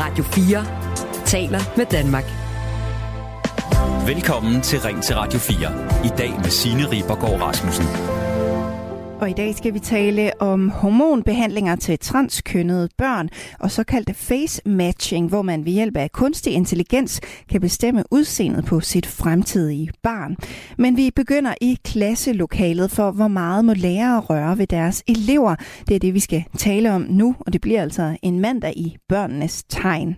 Radio 4 taler med Danmark. Velkommen til Ring til Radio 4. I dag med Signe Ribergaard Rasmussen. Og i dag skal vi tale om hormonbehandlinger til transkønnede børn og såkaldte face matching, hvor man ved hjælp af kunstig intelligens kan bestemme udseendet på sit fremtidige barn. Men vi begynder i klasselokalet for, hvor meget må lærere røre ved deres elever. Det er det, vi skal tale om nu, og det bliver altså en mandag i børnenes tegn.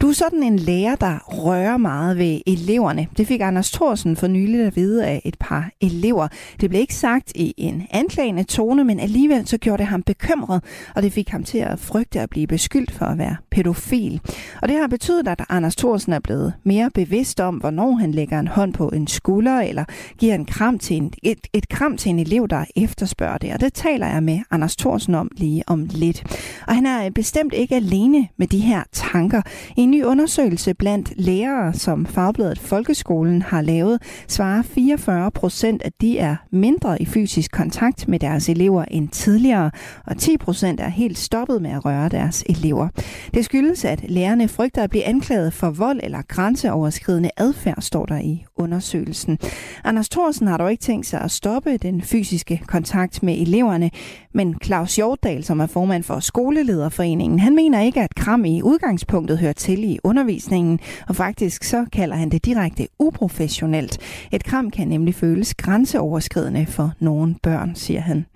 Du er sådan en lærer, der rører meget ved eleverne. Det fik Anders Thorsen for nylig at vide af et par elever. Det blev ikke sagt i en anklage beklagende tone, men alligevel så gjorde det ham bekymret, og det fik ham til at frygte at blive beskyldt for at være pædofil. Og det har betydet, at Anders Thorsen er blevet mere bevidst om, hvornår han lægger en hånd på en skulder, eller giver en kram til en, et, et kram til en elev, der efterspørger det. Og det taler jeg med Anders Thorsen om lige om lidt. Og han er bestemt ikke alene med de her tanker, i en ny undersøgelse blandt lærere, som Fagbladet Folkeskolen har lavet, svarer 44 procent, at de er mindre i fysisk kontakt med deres elever end tidligere, og 10 procent er helt stoppet med at røre deres elever. Det skyldes, at lærerne frygter at blive anklaget for vold eller grænseoverskridende adfærd, står der i undersøgelsen. Anders Thorsen har dog ikke tænkt sig at stoppe den fysiske kontakt med eleverne, men Claus Hjortdal, som er formand for Skolelederforeningen, han mener ikke, at kram i udgangspunktet hører til i undervisningen, og faktisk så kalder han det direkte uprofessionelt. Et kram kan nemlig føles grænseoverskridende for nogle børn, siger han.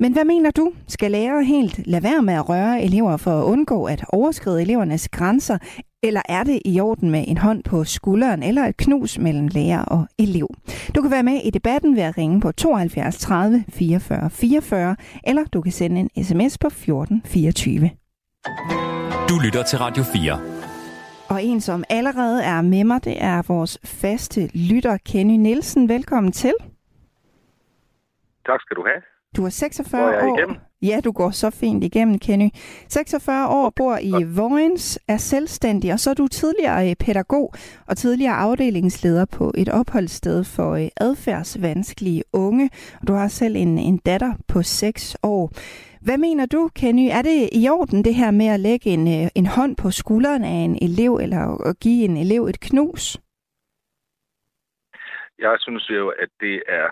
Men hvad mener du? Skal lærere helt lade være med at røre elever for at undgå at overskride elevernes grænser? Eller er det i orden med en hånd på skulderen eller et knus mellem lærer og elev? Du kan være med i debatten ved at ringe på 72 30 44 44, eller du kan sende en sms på 14 24. Du lytter til Radio 4. Og en, som allerede er med mig, det er vores faste lytter, Kenny Nielsen. Velkommen til. Tak skal du have. Du er 46 Går jeg år. Ja, du går så fint igennem, Kenny. 46 år, bor i Vojens, er selvstændig, og så er du tidligere øh, pædagog og tidligere afdelingsleder på et opholdssted for øh, adfærdsvanskelige unge. Og du har selv en, en datter på 6 år. Hvad mener du, Kenny? Er det i orden det her med at lægge en, øh, en hånd på skulderen af en elev, eller at give en elev et knus? Jeg synes jo, at det er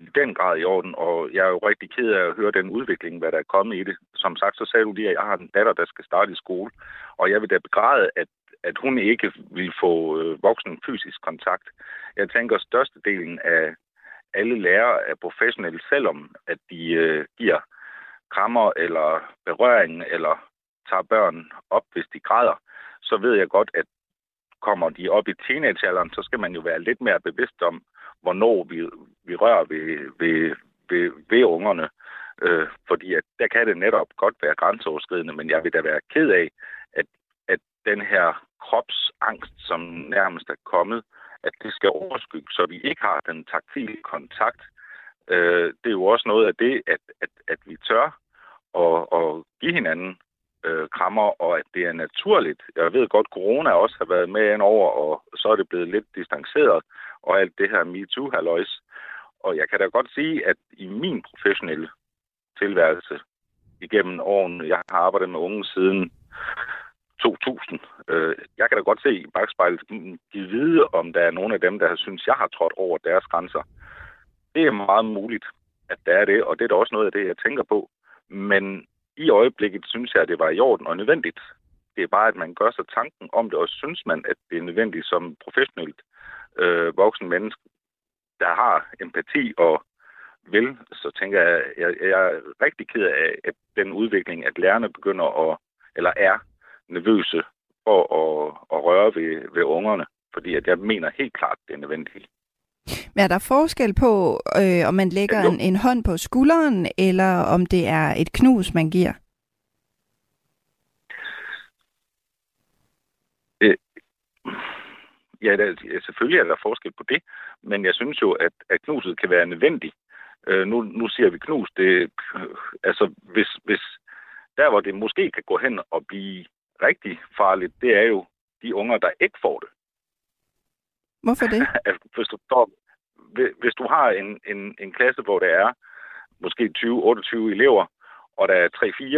i den grad i orden, og jeg er jo rigtig ked af at høre den udvikling, hvad der er kommet i det. Som sagt, så sagde du lige, at jeg har en datter, der skal starte i skole, og jeg vil da begræde, at, at hun ikke vil få øh, voksen fysisk kontakt. Jeg tænker, at størstedelen af alle lærere er professionelle, selvom at de øh, giver krammer eller berøring, eller tager børn op, hvis de græder, så ved jeg godt, at kommer de op i teenagealderen, så skal man jo være lidt mere bevidst om, hvornår vi, vi rører ved, ved, ved, ved ungerne. Øh, fordi at der kan det netop godt være grænseoverskridende, men jeg vil da være ked af, at, at den her kropsangst, som nærmest er kommet, at det skal overskygge, så vi ikke har den taktile kontakt. Øh, det er jo også noget af det, at, at, at vi tør at, at give hinanden øh, krammer, og at det er naturligt. Jeg ved godt, corona også har været med ind over, og så er det blevet lidt distanceret, og alt det her MeToo-halløjs. Og jeg kan da godt sige, at i min professionelle tilværelse igennem årene, jeg har arbejdet med unge siden 2000, øh, jeg kan da godt se i bagspejlet, mm, give vide, om der er nogle af dem, der synes, jeg har trådt over deres grænser. Det er meget muligt, at der er det, og det er da også noget af det, jeg tænker på. Men i øjeblikket synes jeg, at det var i orden og nødvendigt. Det er bare, at man gør sig tanken om det, og synes man, at det er nødvendigt som professionelt øh, voksen menneske, der har empati og vil, så tænker jeg, jeg, jeg er rigtig ked af at den udvikling, at lærerne begynder at, eller er nervøse for at, at røre ved, ved ungerne, fordi at jeg mener helt klart, det er nødvendigt. Men er der forskel på, øh, om man lægger en, en hånd på skulderen, eller om det er et knus, man giver? Øh, ja, der, selvfølgelig er der forskel på det, men jeg synes jo, at, at knuset kan være nødvendigt. Øh, nu, nu siger vi knus, det, øh, altså hvis, hvis der, hvor det måske kan gå hen og blive rigtig farligt, det er jo de unger, der ikke får det. Hvorfor det? hvis, du, står, hvis du har en, en, en klasse, hvor der er måske 20-28 elever, og der er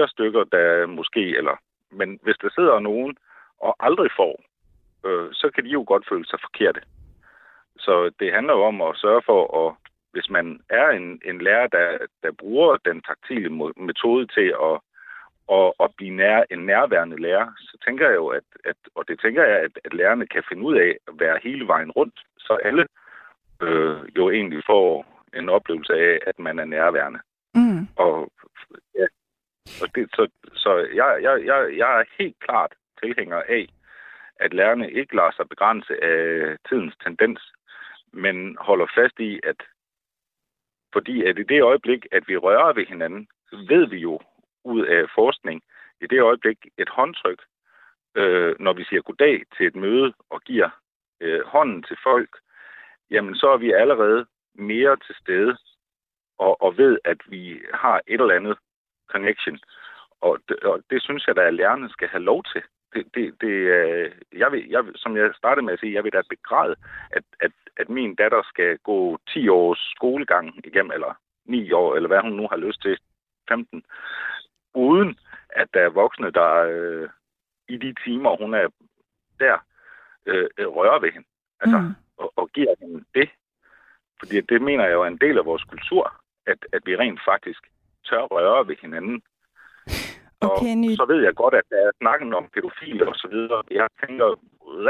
3-4 stykker, der måske, eller, men hvis der sidder nogen, og aldrig får, øh, så kan de jo godt føle sig forkerte. Så det handler jo om at sørge for, at hvis man er en, en lærer, der, der bruger den taktile metode til at, at, at blive nær, en nærværende lærer, så tænker jeg jo, at, at og det tænker jeg, at, at lærerne kan finde ud af at være hele vejen rundt, så alle øh, jo egentlig får en oplevelse af, at man er nærværende. Mm. Og, ja, og det, så, så jeg, jeg, jeg, jeg er helt klart tilhænger af, at lærerne ikke lader sig begrænse af tidens tendens, men holder fast i, at fordi at i det øjeblik, at vi rører ved hinanden, så ved vi jo ud af forskning, i det øjeblik et håndtryk, øh, når vi siger goddag til et møde og giver øh, hånden til folk, jamen så er vi allerede mere til stede og, og ved, at vi har et eller andet connection. Og det, og det synes jeg, at lærerne skal have lov til. Det, det, det, øh, jeg vil, jeg, som jeg startede med at sige, jeg vil da begræde, at, at, at min datter skal gå 10 års skolegang igennem, eller 9 år, eller hvad hun nu har lyst til, 15, uden at der er voksne, der øh, i de timer, hun er der, øh, rører ved hende. Altså, mm. og, og giver hende det. Fordi det mener jeg jo er en del af vores kultur, at, at vi rent faktisk tør røre ved hinanden. Og Kenny... så ved jeg godt, at der er snakken om pædofile og så videre. Jeg tænker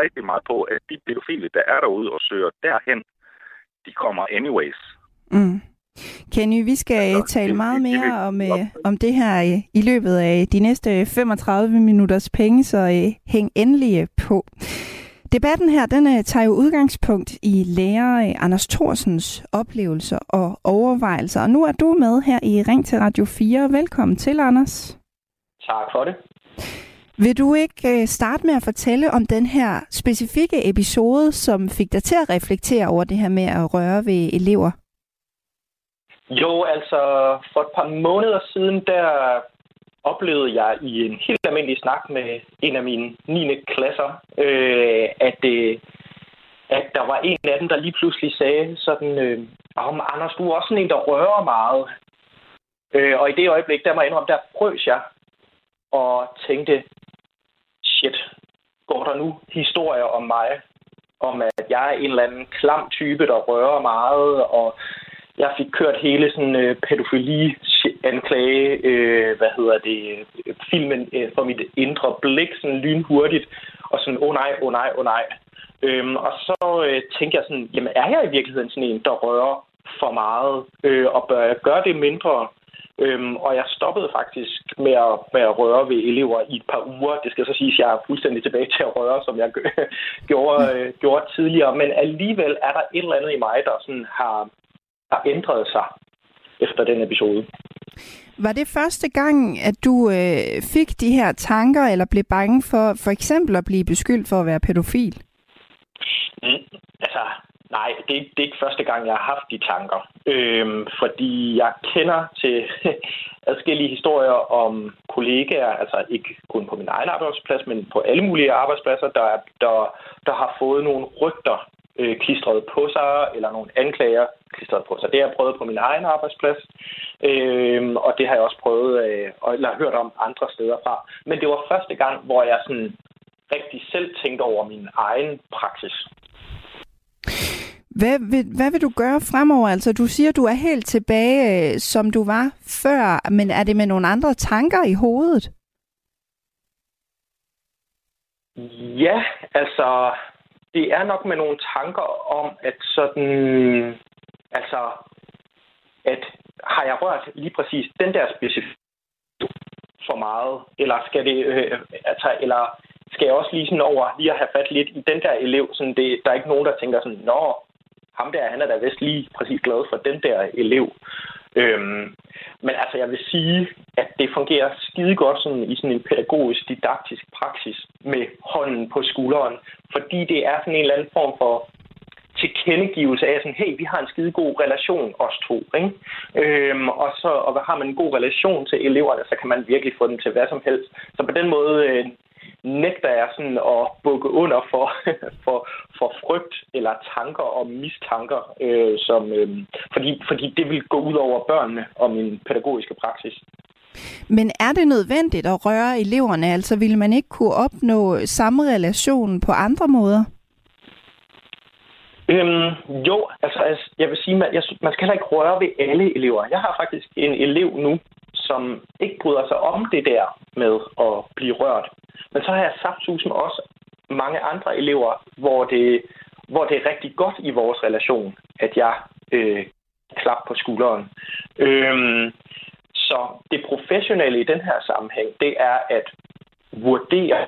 rigtig meget på, at de pædofile, der er derude og søger derhen, de kommer anyways. Mm. Kenny, vi skal altså, tale meget mere om, øh, om det her øh, i løbet af de næste 35 minutters penge, så øh, hæng endelig på. Debatten her, den øh, tager jo udgangspunkt i lærer øh, Anders Thorsens oplevelser og overvejelser. Og nu er du med her i Ring til Radio 4. Velkommen til, Anders. Tak for det. Vil du ikke øh, starte med at fortælle om den her specifikke episode, som fik dig til at reflektere over det her med at røre ved elever? Jo, altså for et par måneder siden, der oplevede jeg i en helt almindelig snak med en af mine 9. klasser, øh, at, øh, at der var en af dem, der lige pludselig sagde sådan, øh, om Anders, du er også sådan en, der rører meget. Øh, og i det øjeblik, der må jeg indrømme, der frøs jeg og tænkte, shit, går der nu historier om mig, om at jeg er en eller anden klam type, der rører meget, og jeg fik kørt hele sådan øh, pædofili-anklage, øh, hvad hedder det, filmen øh, for mit indre blik, sådan lynhurtigt, og sådan, åh oh, nej, åh oh, nej, åh oh, nej. Øhm, og så øh, tænkte jeg sådan, jamen er jeg i virkeligheden sådan en, der rører for meget, øh, og bør jeg gøre det mindre? Øhm, og jeg stoppede faktisk med at, med at røre ved elever i et par uger. Det skal så sige, at jeg er fuldstændig tilbage til at røre, som jeg gjorde, øh, gjorde tidligere. Men alligevel er der et eller andet i mig, der sådan har har ændret sig efter den episode. Var det første gang, at du øh, fik de her tanker, eller blev bange for for eksempel at blive beskyldt for at være pædofil? Mm, altså, nej, det, det er ikke første gang, jeg har haft de tanker. Øhm, fordi jeg kender til adskillige historier om kollegaer, altså ikke kun på min egen arbejdsplads, men på alle mulige arbejdspladser, der, der, der har fået nogle rygter øh, klistret på sig, eller nogle anklager klistret på sig. Det har jeg prøvet på min egen arbejdsplads, øh, og det har jeg også prøvet, øh, eller hørt om andre steder fra. Men det var første gang, hvor jeg sådan rigtig selv tænkte over min egen praksis. Hvad vil, hvad vil du gøre fremover? Altså, du siger, du er helt tilbage, øh, som du var før, men er det med nogle andre tanker i hovedet? Ja, altså, det er nok med nogle tanker om, at sådan, altså, at har jeg rørt lige præcis den der specifikke for meget, eller skal det, øh, øh, altså, eller skal jeg også lige sådan over lige at have fat lidt i den der elev, sådan det, der er ikke nogen, der tænker sådan, nå, ham der, han er da vist lige præcis glad for den der elev. Øhm, men altså, jeg vil sige, at det fungerer skide godt sådan, i sådan en pædagogisk, didaktisk praksis med hånden på skulderen, fordi det er sådan en eller anden form for tilkendegivelse af sådan, hey, vi har en skide god relation, os to. Ikke? Øhm, og så og har man en god relation til eleverne, så kan man virkelig få dem til hvad som helst. Så på den måde øh, nægter jeg sådan at bukke under for, for, for frygt eller tanker og mistanker, øh, som, øh, fordi, fordi det vil gå ud over børnene og min pædagogiske praksis. Men er det nødvendigt at røre eleverne? Altså ville man ikke kunne opnå samme relation på andre måder? Øhm, jo, altså, altså jeg vil sige, man, jeg, man skal heller ikke røre ved alle elever. Jeg har faktisk en elev nu, som ikke bryder sig om det der med at blive rørt. Men så har jeg saftsusen også mange andre elever, hvor det, hvor det er rigtig godt i vores relation, at jeg øh, klap på skulderen. Øhm, så det professionelle i den her sammenhæng, det er at vurdere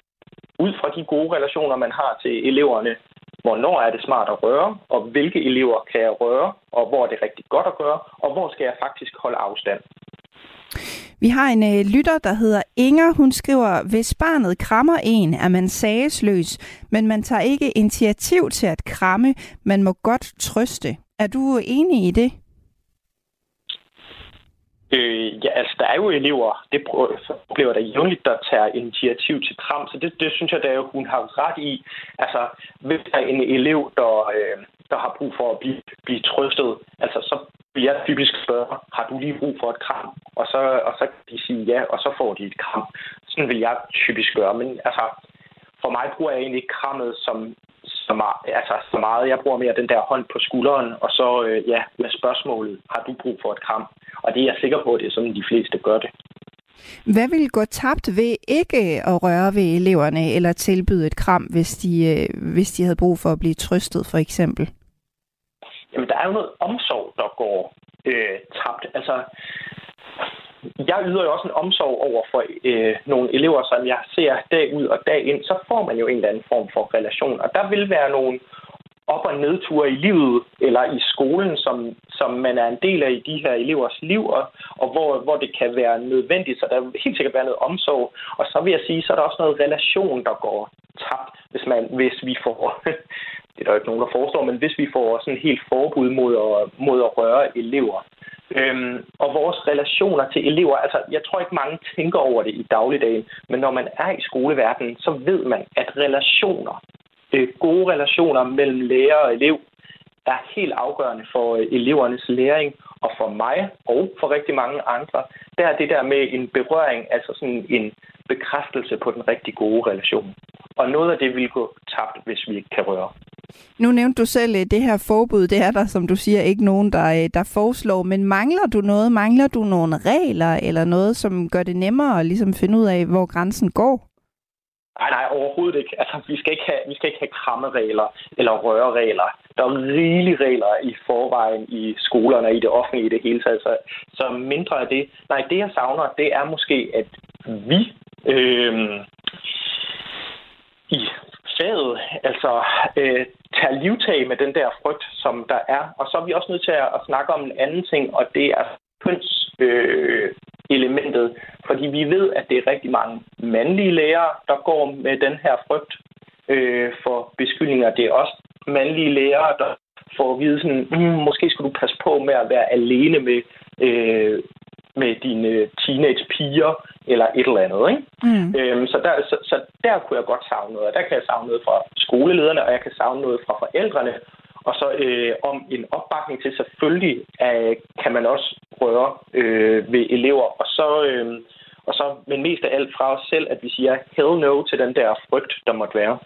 ud fra de gode relationer, man har til eleverne, hvornår er det smart at røre, og hvilke elever kan jeg røre, og hvor er det rigtig godt at gøre, og hvor skal jeg faktisk holde afstand. Vi har en øh, lytter, der hedder Inger. Hun skriver, hvis barnet krammer en, er man sagesløs, men man tager ikke initiativ til at kramme. Man må godt trøste. Er du enig i det? Øh, ja, altså, der er jo elever, det oplever der jævnligt, der tager initiativ til kram, så det, det synes jeg, der hun har ret i. Altså, hvis der er en elev, der, øh, der har brug for at blive, blive trøstet, altså, så vil jeg typisk spørge, har du lige brug for et kram? Og så, og så kan de sige ja, og så får de et kram. Sådan vil jeg typisk gøre, men altså, for mig bruger jeg egentlig krammet som, så meget, altså, så meget. Jeg bruger mere den der hånd på skulderen, og så øh, ja, med spørgsmålet, har du brug for et kram? Og det er jeg sikker på, at det er sådan, de fleste gør det. Hvad vil gå tabt ved ikke at røre ved eleverne eller tilbyde et kram, hvis de, øh, hvis de havde brug for at blive trøstet, for eksempel? Jamen, der er jo noget omsorg, der går øh, tabt. Altså, jeg yder jo også en omsorg over for øh, nogle elever, som jeg ser dag ud og dag ind, så får man jo en eller anden form for relation. Og der vil være nogle op- og nedture i livet eller i skolen, som, som man er en del af i de her elevers liv, og, og hvor, hvor det kan være nødvendigt. Så der vil helt sikkert være noget omsorg. Og så vil jeg sige, så er der også noget relation, der går tabt, hvis, man, hvis vi får det er der jo ikke nogen, der forestår, men hvis vi får sådan helt forbud mod at, mod at røre elever, Øhm, og vores relationer til elever, altså jeg tror ikke mange tænker over det i dagligdagen, men når man er i skoleverdenen, så ved man, at relationer, øh, gode relationer mellem lærer og elev, er helt afgørende for øh, elevernes læring, og for mig og for rigtig mange andre, der er det der med en berøring, altså sådan en bekræftelse på den rigtig gode relation. Og noget af det vil gå tabt, hvis vi ikke kan røre. Nu nævnte du selv, øh, det her forbud, det er der, som du siger, ikke nogen, der, øh, der foreslår. Men mangler du noget? Mangler du nogle regler eller noget, som gør det nemmere at ligesom finde ud af, hvor grænsen går? Nej, nej, overhovedet ikke. Altså, vi skal ikke have, vi skal ikke have krammeregler eller røreregler. Der er rigelige regler i forvejen i skolerne og i det offentlige i det hele taget. Så, så mindre af det. Nej, det jeg savner, det er måske, at vi øh, i faget altså øh, tager livtag med den der frygt, som der er. Og så er vi også nødt til at, at snakke om en anden ting, og det er køns, øh, elementet, fordi vi ved, at det er rigtig mange mandlige læger, der går med den her frygt øh, for beskyldninger. Det er også mandlige læger, der får at vide sådan, mm, måske skulle du passe på med at være alene med, øh, med dine teenage piger eller et eller andet. Ikke? Mm. Øhm, så, der, så, så der kunne jeg godt savne noget. Der kan jeg savne noget fra skolelederne, og jeg kan savne noget fra forældrene og så øh, om en opbakning til selvfølgelig øh, kan man også røre øh, ved elever. Og så, øh, og så, men mest af alt fra os selv, at vi siger hell no til den der frygt, der måtte være.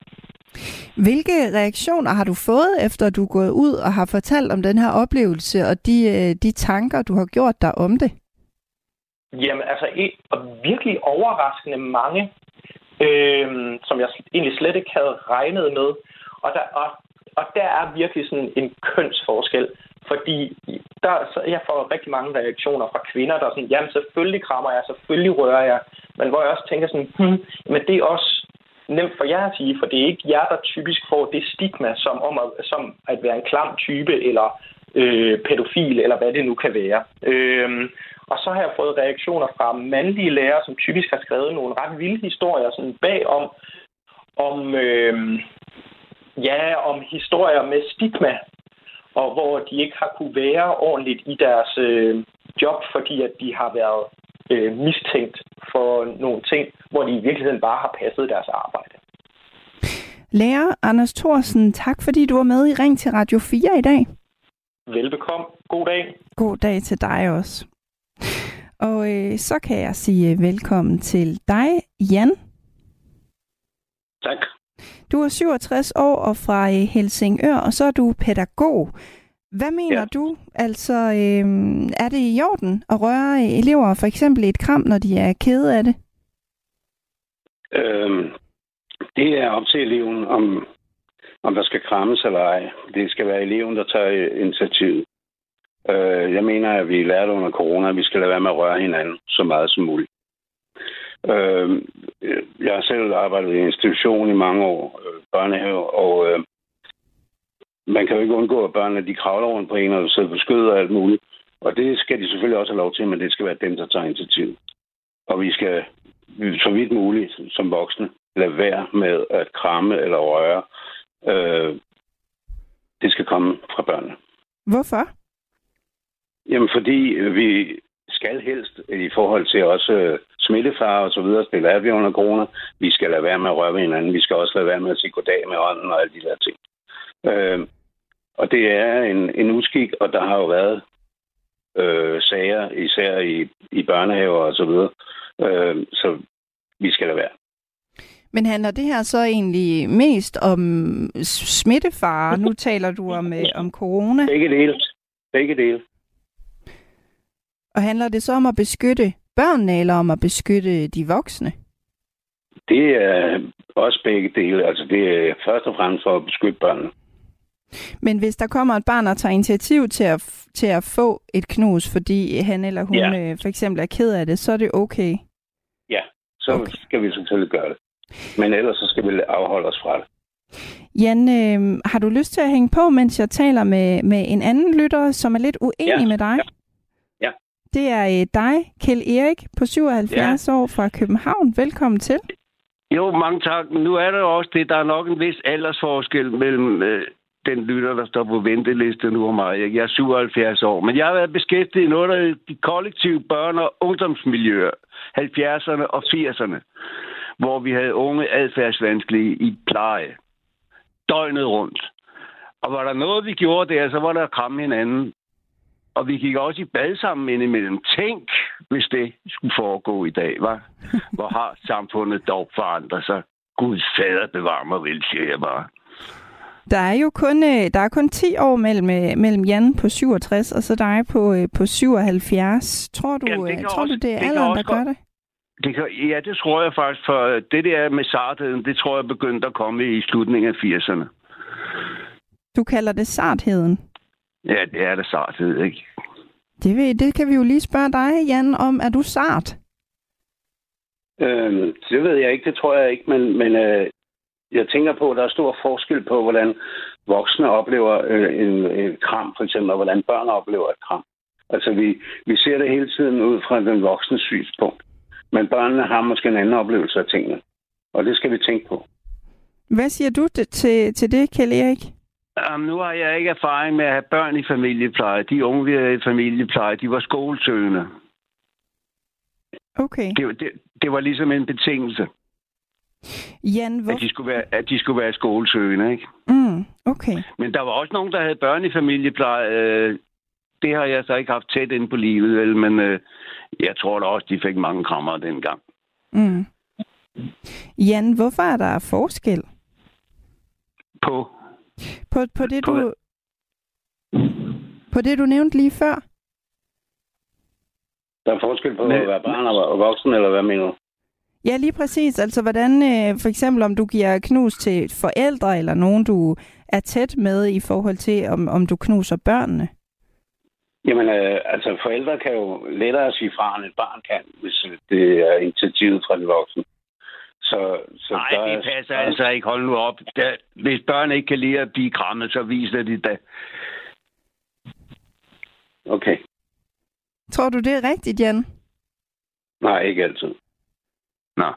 Hvilke reaktioner har du fået, efter du er gået ud og har fortalt om den her oplevelse og de, øh, de tanker, du har gjort dig om det? Jamen, altså og virkelig overraskende mange, øh, som jeg egentlig slet ikke havde regnet med. Og, der, og og der er virkelig sådan en kønsforskel, fordi der, så jeg får rigtig mange reaktioner fra kvinder, der er sådan, jamen selvfølgelig krammer jeg, selvfølgelig rører jeg, men hvor jeg også tænker sådan, hmm, men det er også nemt for jer at sige, for det er ikke jer, der typisk får det stigma, som, om at, som at være en klam type, eller øh, pædofil, eller hvad det nu kan være. Øh, og så har jeg fået reaktioner fra mandlige lærere, som typisk har skrevet nogle ret vilde historier sådan bagom, om, øh, ja, om historier med stigma, og hvor de ikke har kunne være ordentligt i deres øh, job, fordi at de har været øh, mistænkt for nogle ting, hvor de i virkeligheden bare har passet deres arbejde. Lærer Anders Thorsen, tak fordi du var med i Ring til Radio 4 i dag. Velbekomme. God dag. God dag til dig også. Og øh, så kan jeg sige velkommen til dig, Jan. Tak. Du er 67 år og fra øh, Helsingør, og så er du pædagog. Hvad mener ja. du? Altså, øh, er det i orden at røre elever for eksempel et kram, når de er kede af det? Øhm, det er op til eleven, om, om der skal krammes eller ej. Det skal være eleven, der tager initiativet. Øh, jeg mener, at vi lærte under corona, at vi skal lade være med at røre hinanden så meget som muligt. Øh, jeg har selv arbejdet i en institution i mange år, øh, børnehave, og øh, man kan jo ikke undgå, at børnene de kravler rundt på en og sidder på skød og alt muligt. Og det skal de selvfølgelig også have lov til, men det skal være dem, der tager initiativ. Og vi skal så vidt muligt som voksne lade være med at kramme eller røre. Øh, det skal komme fra børnene. Hvorfor? Jamen, fordi vi skal helst i forhold til også øh, smittefare og så videre, det lærer vi under corona. Vi skal lade være med at røre ved hinanden. Vi skal også lade være med at sige goddag med hånden og alle de der ting. Øh, og det er en, en uskik, og der har jo været øh, sager, især i, i børnehaver og så videre. Øh, så vi skal lade være. Men handler det her så egentlig mest om smittefare? Nu taler du om, øh, om corona. Begge dele. Begge dele. Og handler det så om at beskytte børnene, eller om at beskytte de voksne? Det er også begge dele. Altså det er først og fremmest for at beskytte børnene. Men hvis der kommer et barn og tager initiativ til at, til at få et knus, fordi han eller hun ja. øh, for eksempel er ked af det, så er det okay? Ja, så okay. skal vi selvfølgelig gøre det. Men ellers så skal vi afholde os fra det. Jan, øh, har du lyst til at hænge på, mens jeg taler med, med en anden lytter, som er lidt uenig ja. med dig? Ja. Det er øh, dig, Kjell Erik, på 77 ja. år fra København. Velkommen til. Jo, mange tak. Nu er der også det, der er nok en vis aldersforskel mellem øh, den lytter, der står på venteliste nu og mig. Jeg er 77 år, men jeg har været beskæftiget i noget af de kollektive børne- og ungdomsmiljøer, 70'erne og 80'erne, hvor vi havde unge adfærdsvanskelige i pleje. Døgnet rundt. Og var der noget, vi gjorde der, så var der at kramme hinanden. Og vi gik også i bad sammen indimellem. Tænk, hvis det skulle foregå i dag, var. Hvor har samfundet dog forandret sig? Gud fader bevar mig vel, siger jeg bare. Der er jo kun, øh, der er kun 10 år mellem, øh, mellem Jan på 67 og så dig på, øh, på 77. Tror du, Jamen, det tror også, du, det er det alderen, der gør det? det kan, ja, det tror jeg faktisk, for det der med sartheden, det tror jeg begyndte at komme i slutningen af 80'erne. Du kalder det sartheden? Ja, det er det sarthed, ikke? Det, ved, det kan vi jo lige spørge dig, Jan, om. Er du sart? Øhm, det ved jeg ikke, det tror jeg ikke, men, men øh, jeg tænker på, at der er stor forskel på, hvordan voksne oplever øh, en, en kram, for eksempel, og hvordan børn oplever et kram. Altså, vi, vi ser det hele tiden ud fra den voksne synspunkt. Men børnene har måske en anden oplevelse af tingene. Og det skal vi tænke på. Hvad siger du til, til det, Kjell Erik? Um, nu har jeg ikke erfaring med at have børn i familiepleje. De unge, vi havde i familiepleje, de var skolesøgende. Okay. Det, det, det var ligesom en betingelse. Jan, hvor... at, de skulle være, at de skulle være skolesøgende, ikke? Mm, okay. Men der var også nogen, der havde børn i familiepleje. Øh, det har jeg så ikke haft tæt ind på livet, vel? men øh, jeg tror da også, de fik mange krammer dengang. Mm. Jan, hvorfor er der forskel? På? På, på det, på... du... På det, du nævnte lige før? Der er forskel på Men... at være barn og voksen, eller hvad mener du? Ja, lige præcis. Altså, hvordan øh, for eksempel, om du giver knus til forældre, eller nogen, du er tæt med i forhold til, om, om du knuser børnene? Jamen, øh, altså, forældre kan jo lettere sige fra, end et barn kan, hvis det er initiativet fra de voksne. Så, så Nej, der det passer er... altså ikke. Hold nu op. Der, hvis børn ikke kan lide at blive krammet, så viser de det. Okay. Tror du, det er rigtigt, Jan? Nej, ikke altid. Nå.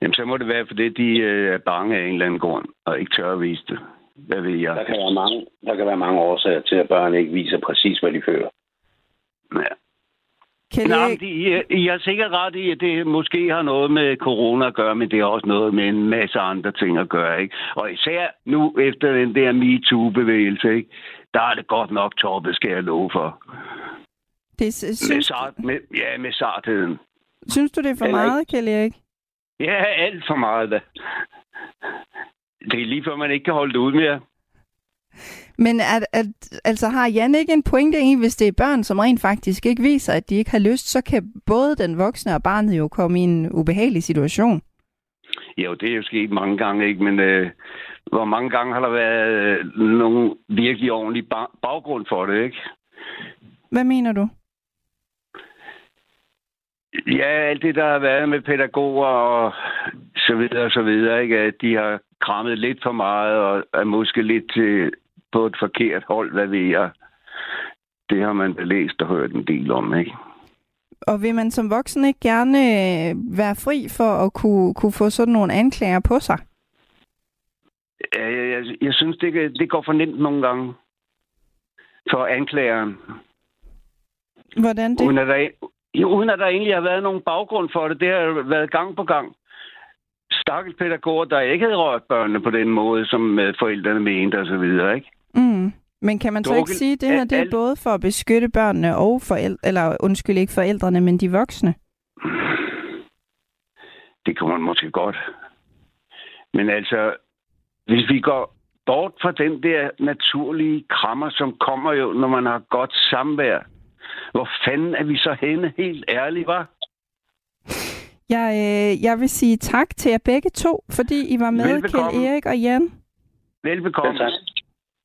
Jamen, så må det være, fordi de øh, er bange af en eller anden grund, og ikke tør at vise det. Hvad ved jeg? Der kan være mange, der kan være mange årsager til, at børn ikke viser præcis, hvad de føler. Ja. Kan Nej, det... de, I har sikkert ret i, at det måske har noget med corona at gøre, men det har også noget med en masse andre ting at gøre. Ikke? Og især nu efter den der MeToo-bevægelse, ikke? der er det godt nok toppet, skal jeg love for. Det, er- Med synes, sart, med, ja, med sartheden. synes du, det er for Eller meget, Kjell Erik? Ja, alt for meget da. Det er lige før, man ikke kan holde det ud mere. Men at, at, altså har Jan ikke en pointe i, hvis det er børn, som rent faktisk ikke viser, at de ikke har lyst, så kan både den voksne og barnet jo komme i en ubehagelig situation. Jo, det er jo sket mange gange, ikke? Men øh, hvor mange gange har der været øh, nogen virkelig ordentlig ba- baggrund for det, ikke? Hvad mener du? Ja, alt det, der har været med pædagoger og så videre og så videre, ikke? At de har krammet lidt for meget og er måske lidt til, på et forkert hold, hvad ved jeg. Det har man læst og hørt en del om, ikke? Og vil man som voksen ikke gerne øh, være fri for at kunne, kunne få sådan nogle anklager på sig? Jeg, jeg, jeg synes, det, det går for nemt nogle gange for anklageren. Hvordan det? Uden at, der, jo, uden at der egentlig har været nogen baggrund for det. Det har været gang på gang. Stakkels pædagoger, der ikke havde rørt børnene på den måde, som øh, forældrene mente videre, ikke? Mm. Men kan man så ikke sige, at det her det er både for at beskytte børnene og forældre, eller undskyld ikke forældrene, men de voksne? Det kunne man måske godt. Men altså, hvis vi går bort fra den der naturlige krammer, som kommer jo, når man har godt samvær, hvor fanden er vi så henne? Helt ærligt, var? Jeg, øh, jeg vil sige tak til jer begge to, fordi I var med, Velbekomme. Kjell Erik og Jan. Velbekomme. Selv tak.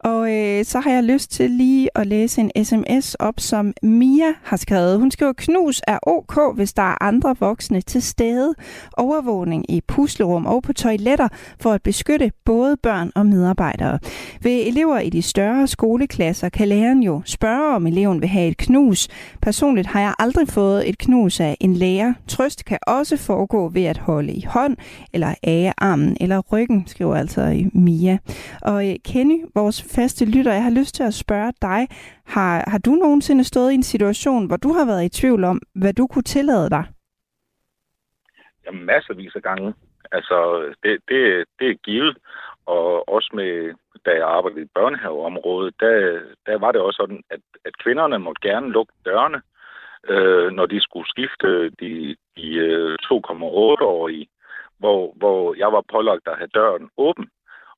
Og øh, så har jeg lyst til lige at læse en sms op, som Mia har skrevet. Hun skriver, knus er ok, hvis der er andre voksne til stede. Overvågning i puslerum og på toiletter for at beskytte både børn og medarbejdere. Ved elever i de større skoleklasser kan læreren jo spørge, om eleven vil have et knus. Personligt har jeg aldrig fået et knus af en lærer. Trøst kan også foregå ved at holde i hånd, eller age armen, eller ryggen, skriver altså øh, Mia. Og øh, Kenny, vores faste lytter, jeg har lyst til at spørge dig, har, har du nogensinde stået i en situation, hvor du har været i tvivl om, hvad du kunne tillade dig? Ja, masservis af gange. Altså, det, det, det er givet. Og også med, da jeg arbejdede i børnehaveområdet, der, der var det også sådan, at, at kvinderne måtte gerne lukke dørene, øh, når de skulle skifte de, de øh, 2,8-årige, hvor, hvor jeg var pålagt at have døren åben.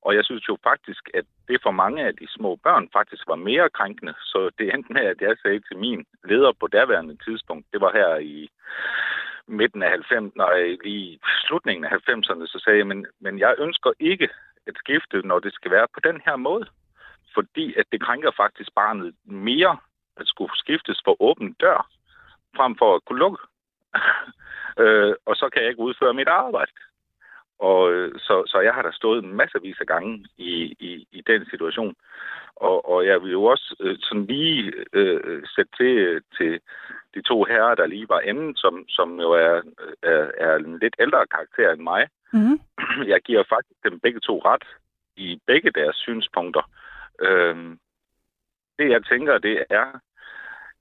Og jeg synes jo faktisk, at det for mange af de små børn faktisk var mere krænkende. Så det endte med, at jeg sagde til min leder på daværende tidspunkt, det var her i midten af 90'erne, nej, lige slutningen af 90'erne, så sagde jeg, men, men jeg ønsker ikke at skifte, når det skal være på den her måde. Fordi at det krænker faktisk barnet mere at skulle skiftes for åben dør, frem for at kunne lukke. øh, og så kan jeg ikke udføre mit arbejde. Og øh, så, så jeg har da stået masservis af gange i, i, i den situation. Og, og jeg vil jo også øh, sådan lige øh, sætte til, til de to herrer, der lige var inde, som, som jo er, er, er en lidt ældre karakter end mig. Mm. Jeg giver faktisk dem begge to ret i begge deres synspunkter. Øhm, det jeg tænker, det er,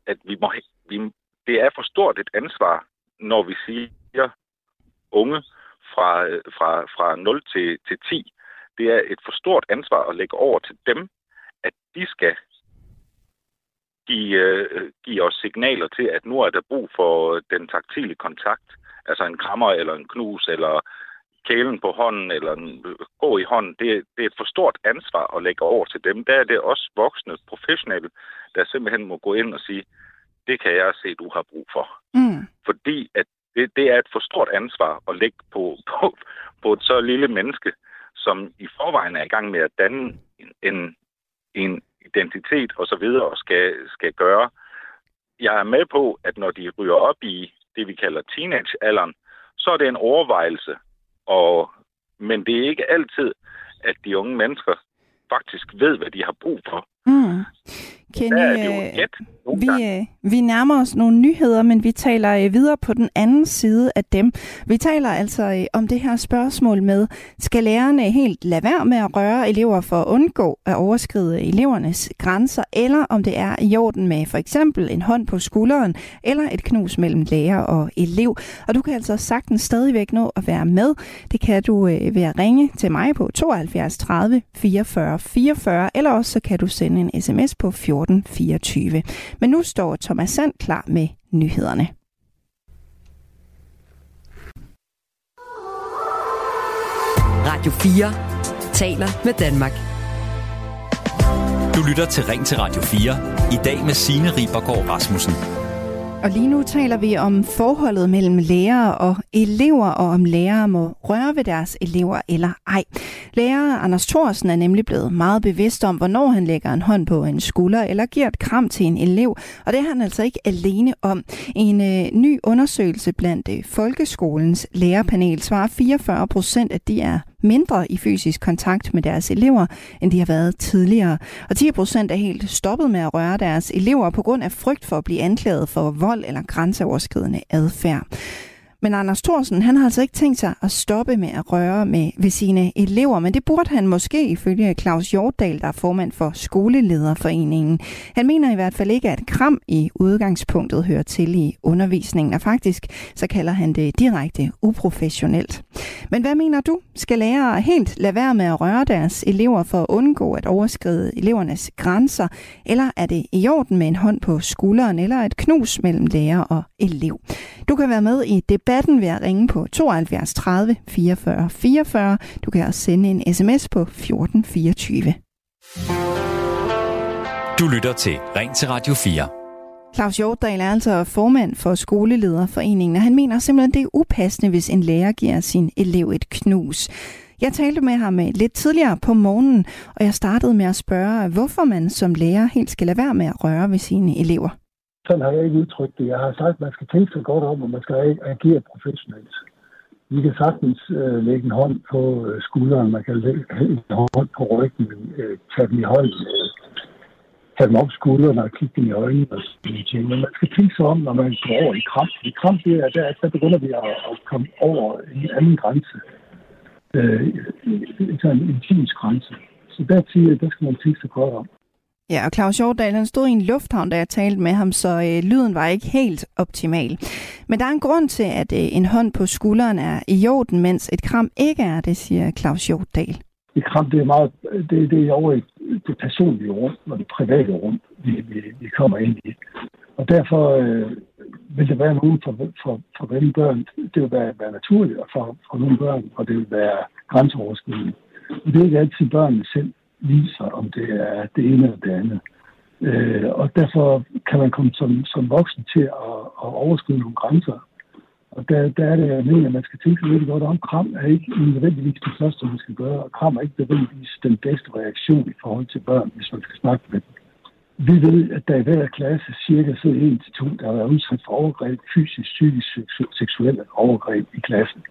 at vi må, vi, det er for stort et ansvar, når vi siger unge fra, fra, fra 0 til, til 10. Det er et for stort ansvar at lægge over til dem, at de skal give, øh, give os signaler til, at nu er der brug for den taktile kontakt. Altså en krammer eller en knus eller kælen på hånden eller en, gå i hånden. Det, det er et for stort ansvar at lægge over til dem. Der er det også voksne professionelle, der simpelthen må gå ind og sige, det kan jeg se, du har brug for. Mm. Fordi at det, det er et for stort ansvar at lægge på, på, på et så lille menneske, som i forvejen er i gang med at danne en, en, en identitet og så videre og skal, skal gøre. Jeg er med på, at når de ryger op i det, vi kalder teenagealderen, så er det en overvejelse. Og, men det er ikke altid, at de unge mennesker faktisk ved, hvad de har brug for. Mm. Kenny, Der er det jo gæt. Nogle Vi, gange. øh, vi nærmer os nogle nyheder, men vi taler øh, videre på den anden side af dem. Vi taler altså øh, om det her spørgsmål med, skal lærerne helt lade være med at røre elever for at undgå at overskride elevernes grænser, eller om det er i orden med for eksempel en hånd på skulderen, eller et knus mellem lærer og elev. Og du kan altså sagtens stadigvæk nå at være med. Det kan du øh, ved at ringe til mig på 72 30 44 44, eller også så kan du sende en sms på 1424. Men nu står Thomas Sand klar med nyhederne. Radio 4 taler med Danmark. Du lytter til Ring til Radio 4. I dag med Signe Ribergaard Rasmussen. Og lige nu taler vi om forholdet mellem lærere og elever, og om lærere må røre ved deres elever eller ej. Lærer Anders Thorsen er nemlig blevet meget bevidst om, hvornår han lægger en hånd på en skulder eller giver et kram til en elev, og det er han altså ikke alene om. En øh, ny undersøgelse blandt øh, folkeskolens lærerpanel svarer 44 procent, at de er mindre i fysisk kontakt med deres elever, end de har været tidligere. Og 10 procent er helt stoppet med at røre deres elever på grund af frygt for at blive anklaget for vold eller grænseoverskridende adfærd. Men Anders Thorsen, han har altså ikke tænkt sig at stoppe med at røre med ved sine elever, men det burde han måske ifølge Claus Hjortdal, der er formand for Skolelederforeningen. Han mener i hvert fald ikke, at kram i udgangspunktet hører til i undervisningen, og faktisk så kalder han det direkte uprofessionelt. Men hvad mener du? Skal lærere helt lade være med at røre deres elever for at undgå at overskride elevernes grænser, eller er det i orden med en hånd på skulderen eller et knus mellem lærer og elev? Du kan være med i debatten debatten ved at ringe på 72 30 44 44. Du kan også sende en sms på 1424. Du lytter til Ring til Radio 4. Claus Hjortdal er altså formand for Skolelederforeningen, og han mener simpelthen, det er upassende, hvis en lærer giver sin elev et knus. Jeg talte med ham øh, lidt tidligere på morgenen, og jeg startede med at spørge, hvorfor man som lærer helt skal lade være med at røre ved sine elever. Sådan har jeg ikke udtrykt det. Jeg har sagt, at man skal tænke sig godt om, og man skal agere professionelt. Vi kan sagtens øh, lægge en hånd på øh, skulderen, man kan lægge en hånd på ryggen, øh, tage dem i hånden, øh, tage dem op skuldrene og kigge dem i øjnene og sådan ting. Men man skal tænke sig om, når man går over i kramp. I kramp, det er, der, der begynder vi at, at komme over en anden grænse. Øh, en intims grænse. Så der, siger, der skal man tænke sig godt om. Ja, og Claus Hjortdal, han stod i en lufthavn, da jeg talte med ham, så øh, lyden var ikke helt optimal. Men der er en grund til, at øh, en hånd på skulderen er i orden, mens et kram ikke er det, siger Claus Hjortdal. Et kram, det er meget, det, det er over i det personlige rum og det private rum, vi, vi, vi kommer ind i. Og derfor øh, vil det være nogen for, for, for hvem børn, det vil være, være naturligt, og for, for nogle børn, og det vil være grænseoverskridende. Og det er ikke altid børnene selv, viser, om det er det ene eller det andet. Øh, og derfor kan man komme som, som voksen til at, at overskride nogle grænser. Og der, der er det, jeg mener, at man skal tænke lidt godt om. Kram er ikke nødvendigvis det første, man skal gøre, og kram er ikke nødvendigvis den bedste reaktion i forhold til børn, hvis man skal snakke med dem. Vi ved, at der i hver klasse cirka sidder en til to, der har været udsat for overgreb, fysisk, psykisk, seksuelle overgreb i klassen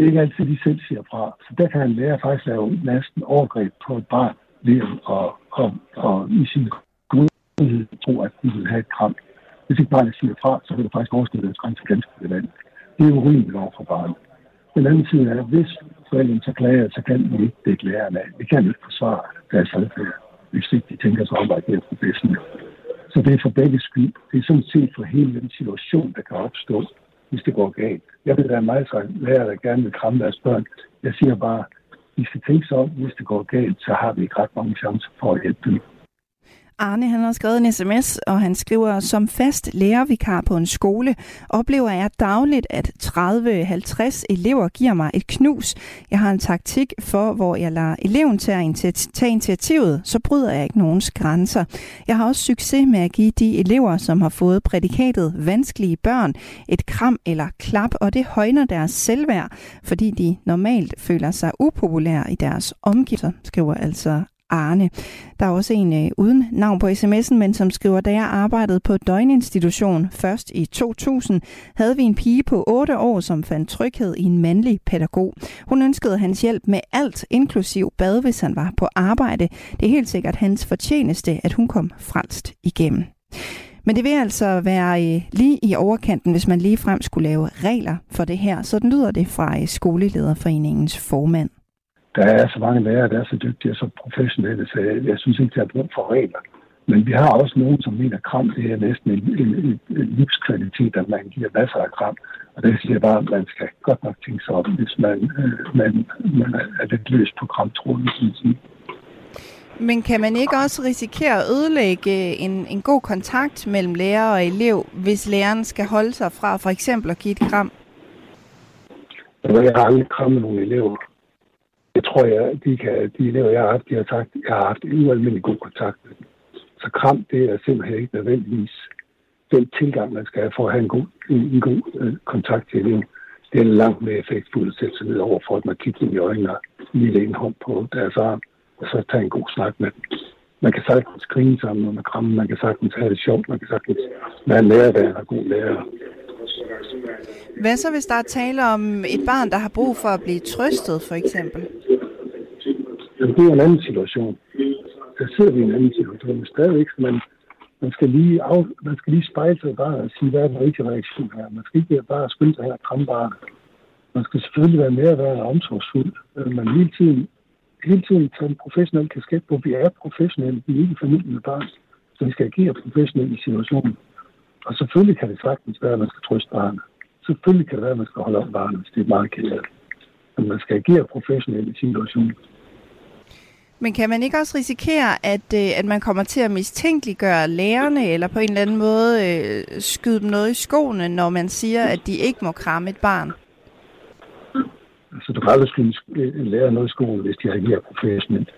det er ikke altid, de selv siger fra. Så der kan en lærer faktisk lave næsten overgreb på et barn ved at og, og i sin godhed tro, at de vil have et kram. Hvis ikke barnet siger fra, så vil det faktisk overskride deres grænse ganske relevant. Det er urimeligt over for barnet. Den anden side er, at hvis forældrene så klager, så kan vi ikke dække lærerne af. Vi kan ikke forsvare deres adfærd, hvis ikke de tænker sig om at agere professionelt. Så det er for begge skyld. Det er sådan set for hele den situation, der kan opstå, hvis det går galt. Jeg vil være meget lærer, der gerne vil kramme deres børn. Jeg siger bare, hvis skal tænke sig om, hvis det går galt, så har vi ikke ret mange chancer for at hjælpe dem. Arne han har skrevet en sms, og han skriver, som fast lærervikar på en skole, oplever jeg dagligt, at 30-50 elever giver mig et knus. Jeg har en taktik for, hvor jeg lader eleven tage initiativet, så bryder jeg ikke nogens grænser. Jeg har også succes med at give de elever, som har fået prædikatet vanskelige børn, et kram eller klap, og det højner deres selvværd, fordi de normalt føler sig upopulære i deres omgivelser, skriver altså Arne. Der er også en øh, uden navn på sms'en, men som skriver, da jeg arbejdede på døgninstitution først i 2000, havde vi en pige på 8 år, som fandt tryghed i en mandlig pædagog. Hun ønskede hans hjælp med alt, inklusiv bad, hvis han var på arbejde. Det er helt sikkert hans fortjeneste, at hun kom frelst igennem. Men det vil altså være øh, lige i overkanten, hvis man lige frem skulle lave regler for det her. Sådan lyder det fra øh, Skolelederforeningens formand der er så mange lærere, der er så dygtige og så professionelle, så jeg, jeg synes ikke, der er brug for regler. Men vi har også nogen, som mener, at kram det er næsten en, en, en, en livskvalitet, at man giver masser af kram. Og det siger bare, at man skal godt nok tænke sig om, hvis man, øh, man, man er lidt løs på kramtråden. Men kan man ikke også risikere at ødelægge en, en god kontakt mellem lærer og elev, hvis læreren skal holde sig fra for eksempel at give et kram? Jeg har aldrig krammet nogle elever. Jeg tror, jeg, de, kan, de elever, jeg har haft, de har sagt, jeg har haft en ualmindelig god kontakt med dem. Så kram, det er simpelthen ikke nødvendigvis den tilgang, man skal have for at have en god, en, en god øh, kontakt til eleven. Det er langt mere effektfuldt at sætte sig ned over for, at man kigger dem i øjnene og lige en hånd på deres arm, og så tage en god snak med dem. Man kan sagtens grine sammen, når man krammer. Man kan sagtens have det sjovt. Man kan sagtens være lærer, der er god lærer. Hvad så, hvis der er tale om et barn, der har brug for at blive trøstet, for eksempel? Jamen, det er en anden situation. Der sidder vi i en anden situation. Men stadigvæk skal man, man skal lige, af, man skal lige spejle sig bare og sige, hvad er den rigtige reaktion her. Man skal ikke bare skynde sig her og kramme barnet. Man skal selvfølgelig være mere være omsorgsfuld, øh, men hele tiden, hele tiden tage en professionel kasket på. Vi er professionelle, vi er ikke familie med barn, så vi skal agere professionelt i situationen. Og selvfølgelig kan det sagtens være, at man skal trøste barnet. Selvfølgelig kan det være, at man skal holde op barnet, hvis det er meget kedeligt. Men man skal agere professionelt i situationen. Men kan man ikke også risikere, at, øh, at man kommer til at mistænkeliggøre lærerne, eller på en eller anden måde øh, skyde dem noget i skoene, når man siger, at de ikke må kramme et barn? Altså, du kan aldrig skyde en lærer noget i skolen, hvis de agerer professionelt.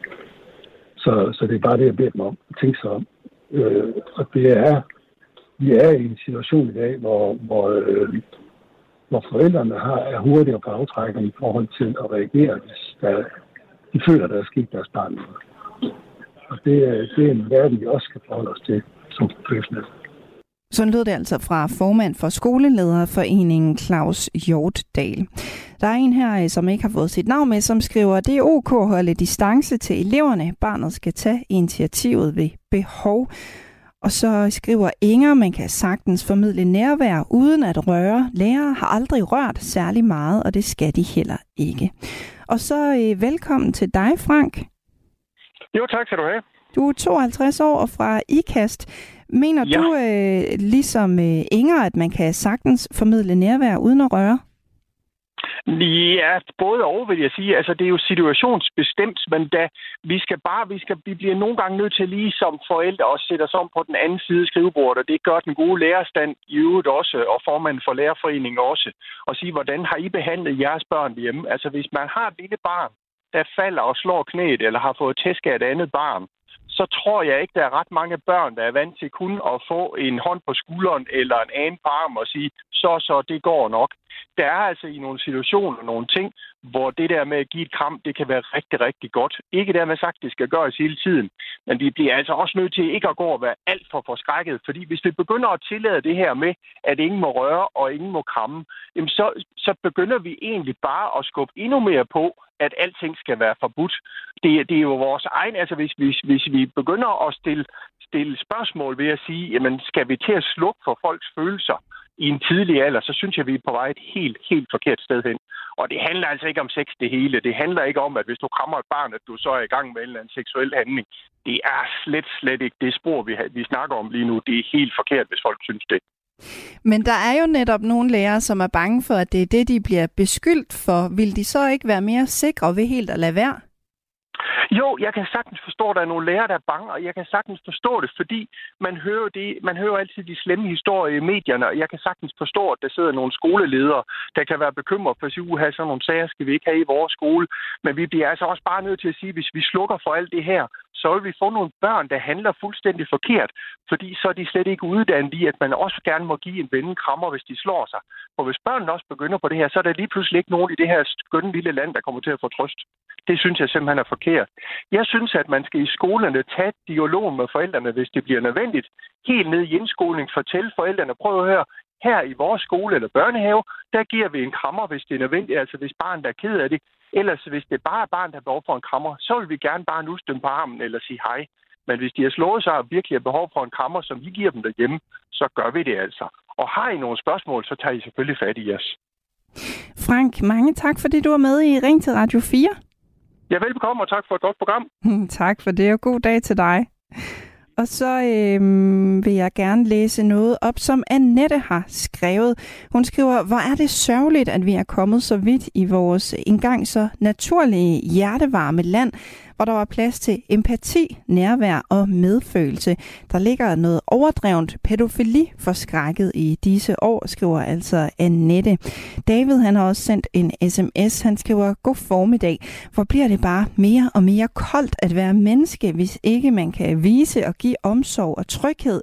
Så, så det er bare det, jeg beder dem om. Tænk sig om. Øh, og det er, vi er i en situation i dag, hvor, hvor, øh, hvor forældrene har, er hurtigere på aftrækkerne i forhold til at reagere, hvis der, de føler, der er sket deres barn. Og det, det er en verden, vi også skal forholde os til som professionelle. Sådan lød det altså fra formand for skolelederforeningen Claus Hjortdal. Der er en her, øh, som ikke har fået sit navn med, som skriver, at det er ok at holde distance til eleverne. Barnet skal tage initiativet ved behov. Og så skriver Inger, man kan sagtens formidle nærvær uden at røre. Lærere har aldrig rørt særlig meget, og det skal de heller ikke. Og så øh, velkommen til dig, Frank. Jo, tak skal du have. Du er 52 år og fra IKAST. Mener ja. du, øh, ligesom øh, Inger, at man kan sagtens formidle nærvær uden at røre? Ja, både og vil jeg sige. Altså, det er jo situationsbestemt, men da vi skal bare, vi, skal, vi bliver nogle gange nødt til lige som forældre at sætte os om på den anden side af skrivebordet, og det gør den gode lærerstand i øvrigt også, og formanden for lærerforeningen også, og sige, hvordan har I behandlet jeres børn hjemme? Altså, hvis man har et lille barn, der falder og slår knæet, eller har fået tæsk af et andet barn, så tror jeg ikke, der er ret mange børn, der er vant til kun at få en hånd på skulderen eller en anden på arm og sige, så så, det går nok. Der er altså i nogle situationer nogle ting, hvor det der med at give et kram, det kan være rigtig, rigtig godt. Ikke dermed sagt, det skal gøres hele tiden, men vi bliver altså også nødt til ikke at gå og være alt for forskrækket, fordi hvis vi begynder at tillade det her med, at ingen må røre og ingen må kramme, jamen så, så begynder vi egentlig bare at skubbe endnu mere på, at alting skal være forbudt. Det, det er jo vores egen, altså hvis, hvis, hvis vi begynder at stille, stille spørgsmål ved at sige, jamen skal vi til at slukke for folks følelser, i en tidlig alder, så synes jeg, vi er på vej et helt, helt forkert sted hen. Og det handler altså ikke om sex det hele. Det handler ikke om, at hvis du krammer et barn, at du så er i gang med en eller anden seksuel handling. Det er slet, slet ikke det spor, vi, vi snakker om lige nu. Det er helt forkert, hvis folk synes det. Men der er jo netop nogle lærere, som er bange for, at det er det, de bliver beskyldt for. Vil de så ikke være mere sikre ved helt at lade være? Jo, jeg kan sagtens forstå, at der er nogle lærere, der er bange, og jeg kan sagtens forstå det, fordi man hører, det, man hører altid de slemme historier i medierne, og jeg kan sagtens forstå, at der sidder nogle skoleledere, der kan være bekymret for at sige, at sådan nogle sager skal vi ikke have i vores skole. Men vi bliver altså også bare nødt til at sige, at hvis vi slukker for alt det her, så vil vi få nogle børn, der handler fuldstændig forkert, fordi så er de slet ikke uddannet i, at man også gerne må give en ven krammer, hvis de slår sig. For hvis børnene også begynder på det her, så er der lige pludselig ikke nogen i det her skønne lille land, der kommer til at få trøst. Det synes jeg simpelthen er forkert. Jeg synes, at man skal i skolerne tage dialog med forældrene, hvis det bliver nødvendigt. Helt ned i indskoling fortælle forældrene, prøv at høre, her i vores skole eller børnehave, der giver vi en krammer, hvis det er nødvendigt, altså hvis barnet er ked af det. Ellers, hvis det bare er barn, der har behov for en krammer, så vil vi gerne bare nusse dem på armen eller sige hej. Men hvis de har slået sig og virkelig har behov for en krammer, som vi giver dem derhjemme, så gør vi det altså. Og har I nogle spørgsmål, så tager I selvfølgelig fat i os. Frank, mange tak, fordi du var med i Ring til Radio 4. Ja, velbekomme, og tak for et godt program. tak for det, og god dag til dig. Og så øh, vil jeg gerne læse noget op, som Annette har skrevet. Hun skriver, hvor er det sørgeligt, at vi er kommet så vidt i vores engang så naturlige hjertevarme land, hvor der var plads til empati, nærvær og medfølelse. Der ligger noget overdrevent pædofili forskrækket i disse år, skriver altså Annette. David han har også sendt en sms. Han skriver, god formiddag. Hvor bliver det bare mere og mere koldt at være menneske, hvis ikke man kan vise og give omsorg og tryghed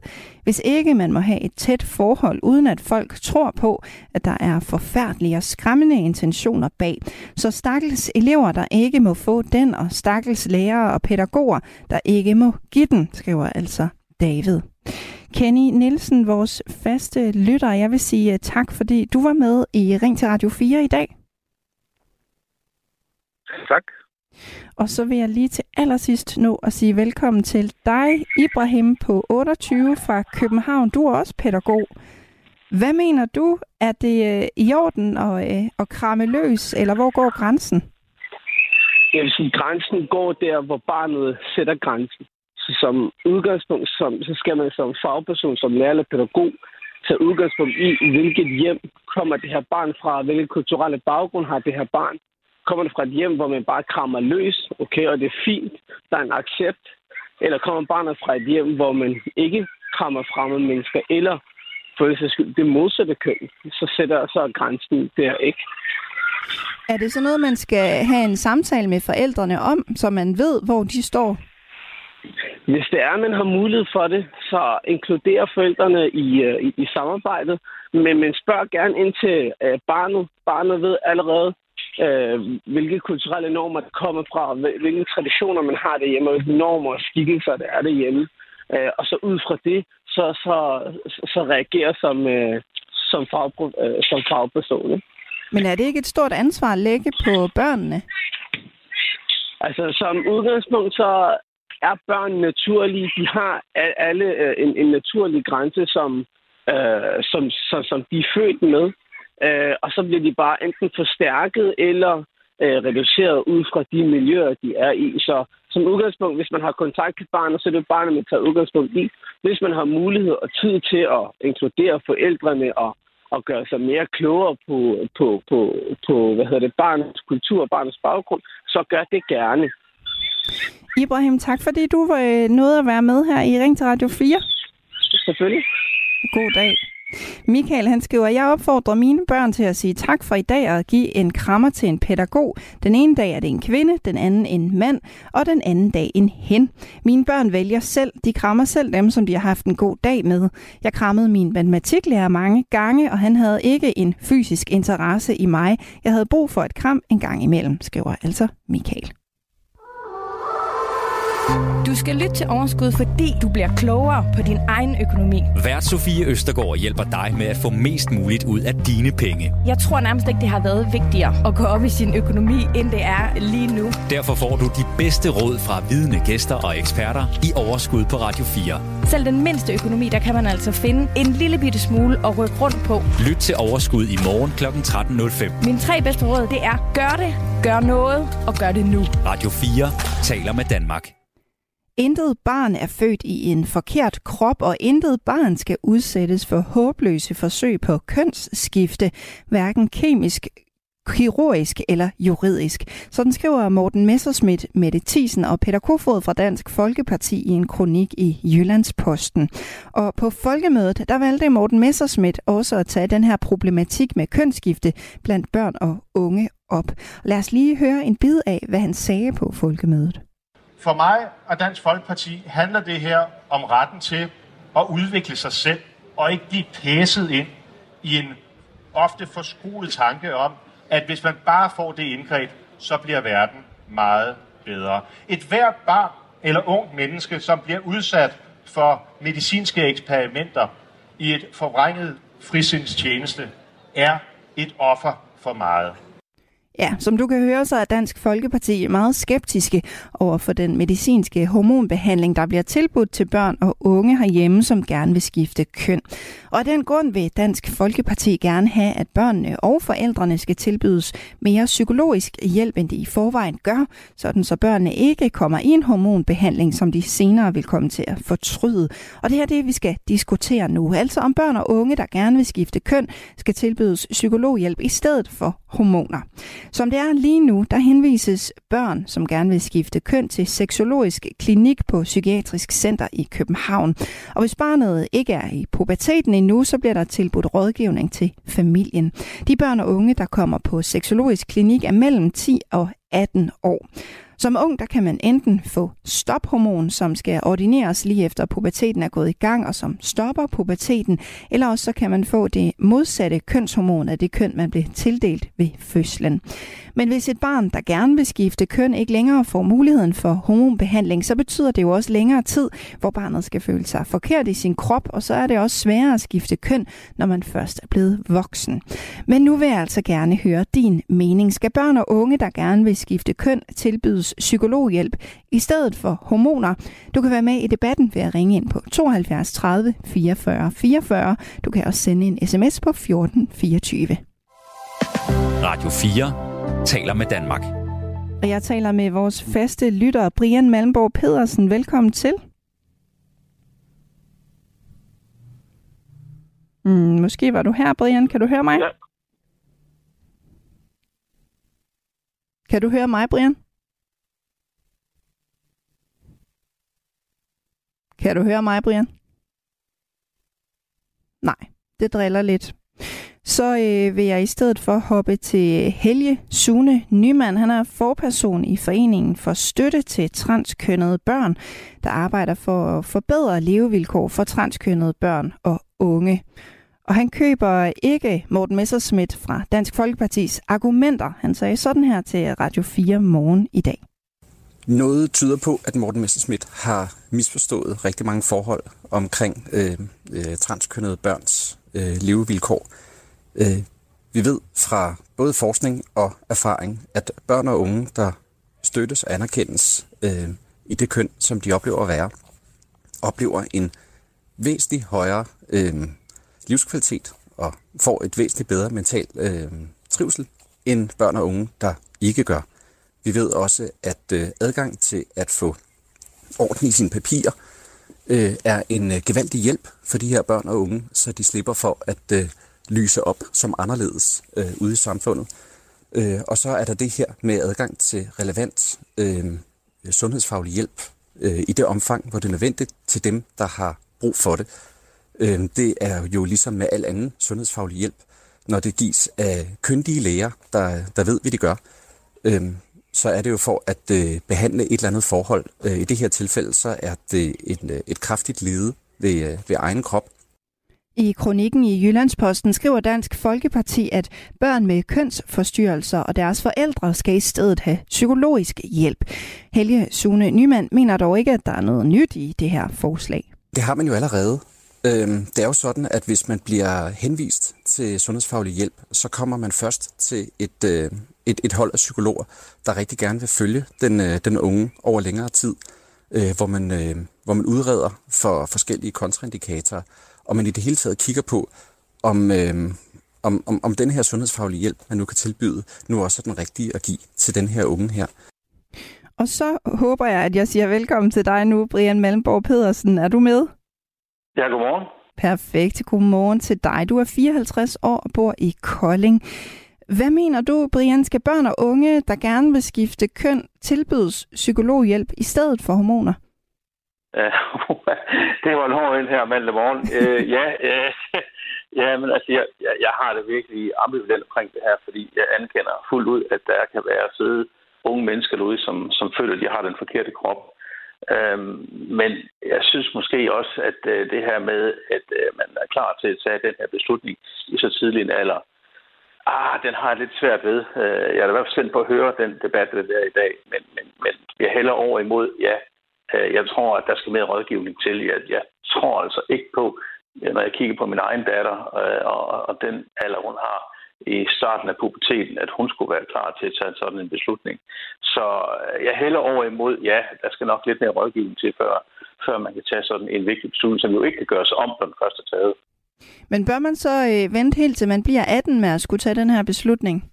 hvis ikke man må have et tæt forhold, uden at folk tror på, at der er forfærdelige og skræmmende intentioner bag. Så stakkels elever, der ikke må få den, og stakkels lærere og pædagoger, der ikke må give den, skriver altså David. Kenny Nielsen, vores faste lytter, jeg vil sige øh, tak, fordi du var med i Ring til Radio 4 i dag. Tak. Og så vil jeg lige til allersidst nå at sige velkommen til dig, Ibrahim på 28 fra København. Du er også pædagog. Hvad mener du, er det øh, i orden at, øh, at kramme løs, eller hvor går grænsen? Jeg vil sige, grænsen går der, hvor barnet sætter grænsen. Så som udgangspunkt, som, så skal man som fagperson, som lærer eller pædagog, tage udgangspunkt i, hvilket hjem kommer det her barn fra, hvilken kulturelle baggrund har det her barn, Kommer det fra et hjem, hvor man bare krammer løs, okay, og det er fint, der er en accept? Eller kommer barnet fra et hjem, hvor man ikke krammer fremmede mennesker, eller for det modsatte køn, så sætter så grænsen der ikke. Er det så noget, man skal have en samtale med forældrene om, så man ved, hvor de står? Hvis det er, at man har mulighed for det, så inkluderer forældrene i, øh, i, i samarbejdet. Men man spørger gerne ind til øh, barnet. Barnet ved allerede, øh, hvilke kulturelle normer det kommer fra, hvilke traditioner man har derhjemme, og hvilke normer og skikkelser der er derhjemme. Øh, og så ud fra det, så, så, så reagerer som, øh, som, fagpro, øh, som fagperson. Men er det ikke et stort ansvar at lægge på børnene? Altså, som udgangspunkt, så er børn naturlige. De har alle øh, en, en naturlig grænse, som, øh, som, som, som de er født med. Øh, og så bliver de bare enten forstærket eller øh, reduceret ud fra de miljøer, de er i. Så som udgangspunkt, hvis man har kontakt til barnet, så er det barnet, man tager udgangspunkt i. Hvis man har mulighed og tid til at inkludere forældrene og, og gøre sig mere klogere på, på, på, på hvad hedder det, barnets kultur og barnets baggrund, så gør det gerne. Ibrahim, tak fordi du var øh, nået at være med her i Ring til Radio 4. Selvfølgelig. God dag. Michael han skriver, jeg opfordrer mine børn til at sige tak for i dag og give en krammer til en pædagog. Den ene dag er det en kvinde, den anden en mand, og den anden dag en hen. Mine børn vælger selv, de krammer selv dem, som de har haft en god dag med. Jeg krammede min matematiklærer mange gange, og han havde ikke en fysisk interesse i mig. Jeg havde brug for et kram en gang imellem, skriver altså Michael. Du skal lytte til Overskud, fordi du bliver klogere på din egen økonomi. Vært Sofie Østergaard hjælper dig med at få mest muligt ud af dine penge. Jeg tror nærmest ikke, det har været vigtigere at gå op i sin økonomi, end det er lige nu. Derfor får du de bedste råd fra vidne gæster og eksperter i Overskud på Radio 4. Selv den mindste økonomi, der kan man altså finde en lille bitte smule at rykke rundt på. Lyt til Overskud i morgen kl. 13.05. Mine tre bedste råd, det er gør det, gør noget og gør det nu. Radio 4 taler med Danmark. Intet barn er født i en forkert krop, og intet barn skal udsættes for håbløse forsøg på kønsskifte, hverken kemisk, kirurgisk eller juridisk. Sådan skriver Morten Messerschmidt, Mette Thiesen og Peter Kofod fra Dansk Folkeparti i en kronik i Jyllandsposten. Og på folkemødet, der valgte Morten Messerschmidt også at tage den her problematik med kønsskifte blandt børn og unge op. Lad os lige høre en bid af, hvad han sagde på folkemødet. For mig og Dansk Folkeparti handler det her om retten til at udvikle sig selv og ikke blive pæset ind i en ofte forskruet tanke om, at hvis man bare får det indgreb, så bliver verden meget bedre. Et hvert barn eller ung menneske, som bliver udsat for medicinske eksperimenter i et forvrænget frisindstjeneste, er et offer for meget. Ja, som du kan høre, så er Dansk Folkeparti meget skeptiske over for den medicinske hormonbehandling, der bliver tilbudt til børn og unge herhjemme, som gerne vil skifte køn. Og af den grund vil Dansk Folkeparti gerne have, at børnene og forældrene skal tilbydes mere psykologisk hjælp, end de i forvejen gør, sådan så børnene ikke kommer i en hormonbehandling, som de senere vil komme til at fortryde. Og det her er det, vi skal diskutere nu. Altså om børn og unge, der gerne vil skifte køn, skal tilbydes psykologhjælp i stedet for hormoner. Som det er lige nu, der henvises børn, som gerne vil skifte køn til seksologisk klinik på Psykiatrisk Center i København. Og hvis barnet ikke er i puberteten endnu, så bliver der tilbudt rådgivning til familien. De børn og unge, der kommer på seksologisk klinik, er mellem 10 og 18 år. Som ung, der kan man enten få stophormon, som skal ordineres lige efter puberteten er gået i gang, og som stopper puberteten, eller også så kan man få det modsatte kønshormon af det køn, man blev tildelt ved fødslen. Men hvis et barn, der gerne vil skifte køn, ikke længere får muligheden for hormonbehandling, så betyder det jo også længere tid, hvor barnet skal føle sig forkert i sin krop, og så er det også sværere at skifte køn, når man først er blevet voksen. Men nu vil jeg altså gerne høre din mening. Skal børn og unge, der gerne vil skifte køn, tilbydes psykologhjælp i stedet for hormoner? Du kan være med i debatten ved at ringe ind på 72 30 44 44. Du kan også sende en sms på 14 24. Radio 4 taler med Danmark. Og jeg taler med vores faste lytter, Brian Malmborg Pedersen. Velkommen til. Mm, måske var du her, Brian. Kan du høre mig? Ja. Kan du høre mig, Brian? Kan du høre mig, Brian? Nej, det driller lidt så øh, vil jeg i stedet for hoppe til Helge Sune Nyman. Han er forperson i Foreningen for Støtte til Transkønnede Børn, der arbejder for at forbedre levevilkår for transkønnede børn og unge. Og han køber ikke Morten Messerschmidt fra Dansk Folkepartis argumenter. Han sagde sådan her til Radio 4 morgen i dag. Noget tyder på, at Morten Messerschmidt har misforstået rigtig mange forhold omkring øh, øh, transkønnede børns øh, levevilkår. Øh, vi ved fra både forskning og erfaring, at børn og unge, der støttes og anerkendes øh, i det køn, som de oplever at være, oplever en væsentligt højere øh, livskvalitet og får et væsentligt bedre mental øh, trivsel end børn og unge, der ikke gør. Vi ved også, at øh, adgang til at få orden i sine papirer øh, er en øh, gevaldig hjælp for de her børn og unge, så de slipper for at øh, lyse op som anderledes øh, ude i samfundet. Øh, og så er der det her med adgang til relevant øh, sundhedsfaglig hjælp øh, i det omfang, hvor det er nødvendigt til dem, der har brug for det. Øh, det er jo ligesom med al anden sundhedsfaglig hjælp, når det gives af kyndige læger, der, der ved, hvad de gør, øh, så er det jo for at øh, behandle et eller andet forhold. Øh, I det her tilfælde, så er det et, et kraftigt lede ved, øh, ved egen krop, i kronikken i Jyllandsposten skriver Dansk Folkeparti, at børn med kønsforstyrrelser og deres forældre skal i stedet have psykologisk hjælp. Helge Sune Nyman mener dog ikke, at der er noget nyt i det her forslag. Det har man jo allerede. Øhm, det er jo sådan, at hvis man bliver henvist til sundhedsfaglig hjælp, så kommer man først til et, øh, et, et hold af psykologer, der rigtig gerne vil følge den, øh, den unge over længere tid, øh, hvor, man, hvor man udreder for forskellige kontraindikatorer og man i det hele taget kigger på, om, øh, om, om, om den her sundhedsfaglige hjælp, man nu kan tilbyde, nu også er den rigtige at give til den her unge her. Og så håber jeg, at jeg siger velkommen til dig nu, Brian Malmborg Pedersen. Er du med? Ja, godmorgen. Perfekt. Godmorgen til dig. Du er 54 år og bor i Kolding. Hvad mener du, Brian, skal børn og unge, der gerne vil skifte køn, tilbydes psykologhjælp i stedet for hormoner? det var en hård ind her mandag morgen. Øh, ja, øh, ja, men altså, jeg, jeg, har det virkelig ambivalent omkring det her, fordi jeg anerkender fuldt ud, at der kan være sidde unge mennesker derude, som, som føler, at de har den forkerte krop. Øhm, men jeg synes måske også, at øh, det her med, at øh, man er klar til at tage den her beslutning i så tidlig en alder, ah, den har jeg lidt svært ved. Øh, jeg er i hvert fald spændt på at høre den debat, der er i dag, men, men, men jeg hælder over imod, ja, øh, jeg tror, at der skal mere rådgivning til. Jeg, jeg tror altså ikke på, øh, når jeg kigger på min egen datter og, og den alder, hun har i starten af puberteten, at hun skulle være klar til at tage sådan en beslutning. Så jeg hælder over imod, ja, der skal nok lidt mere rådgivning til, før, før man kan tage sådan en vigtig beslutning, som jo ikke kan gøres om, når den første er taget. Men bør man så øh, vente helt til man bliver 18 med at skulle tage den her beslutning?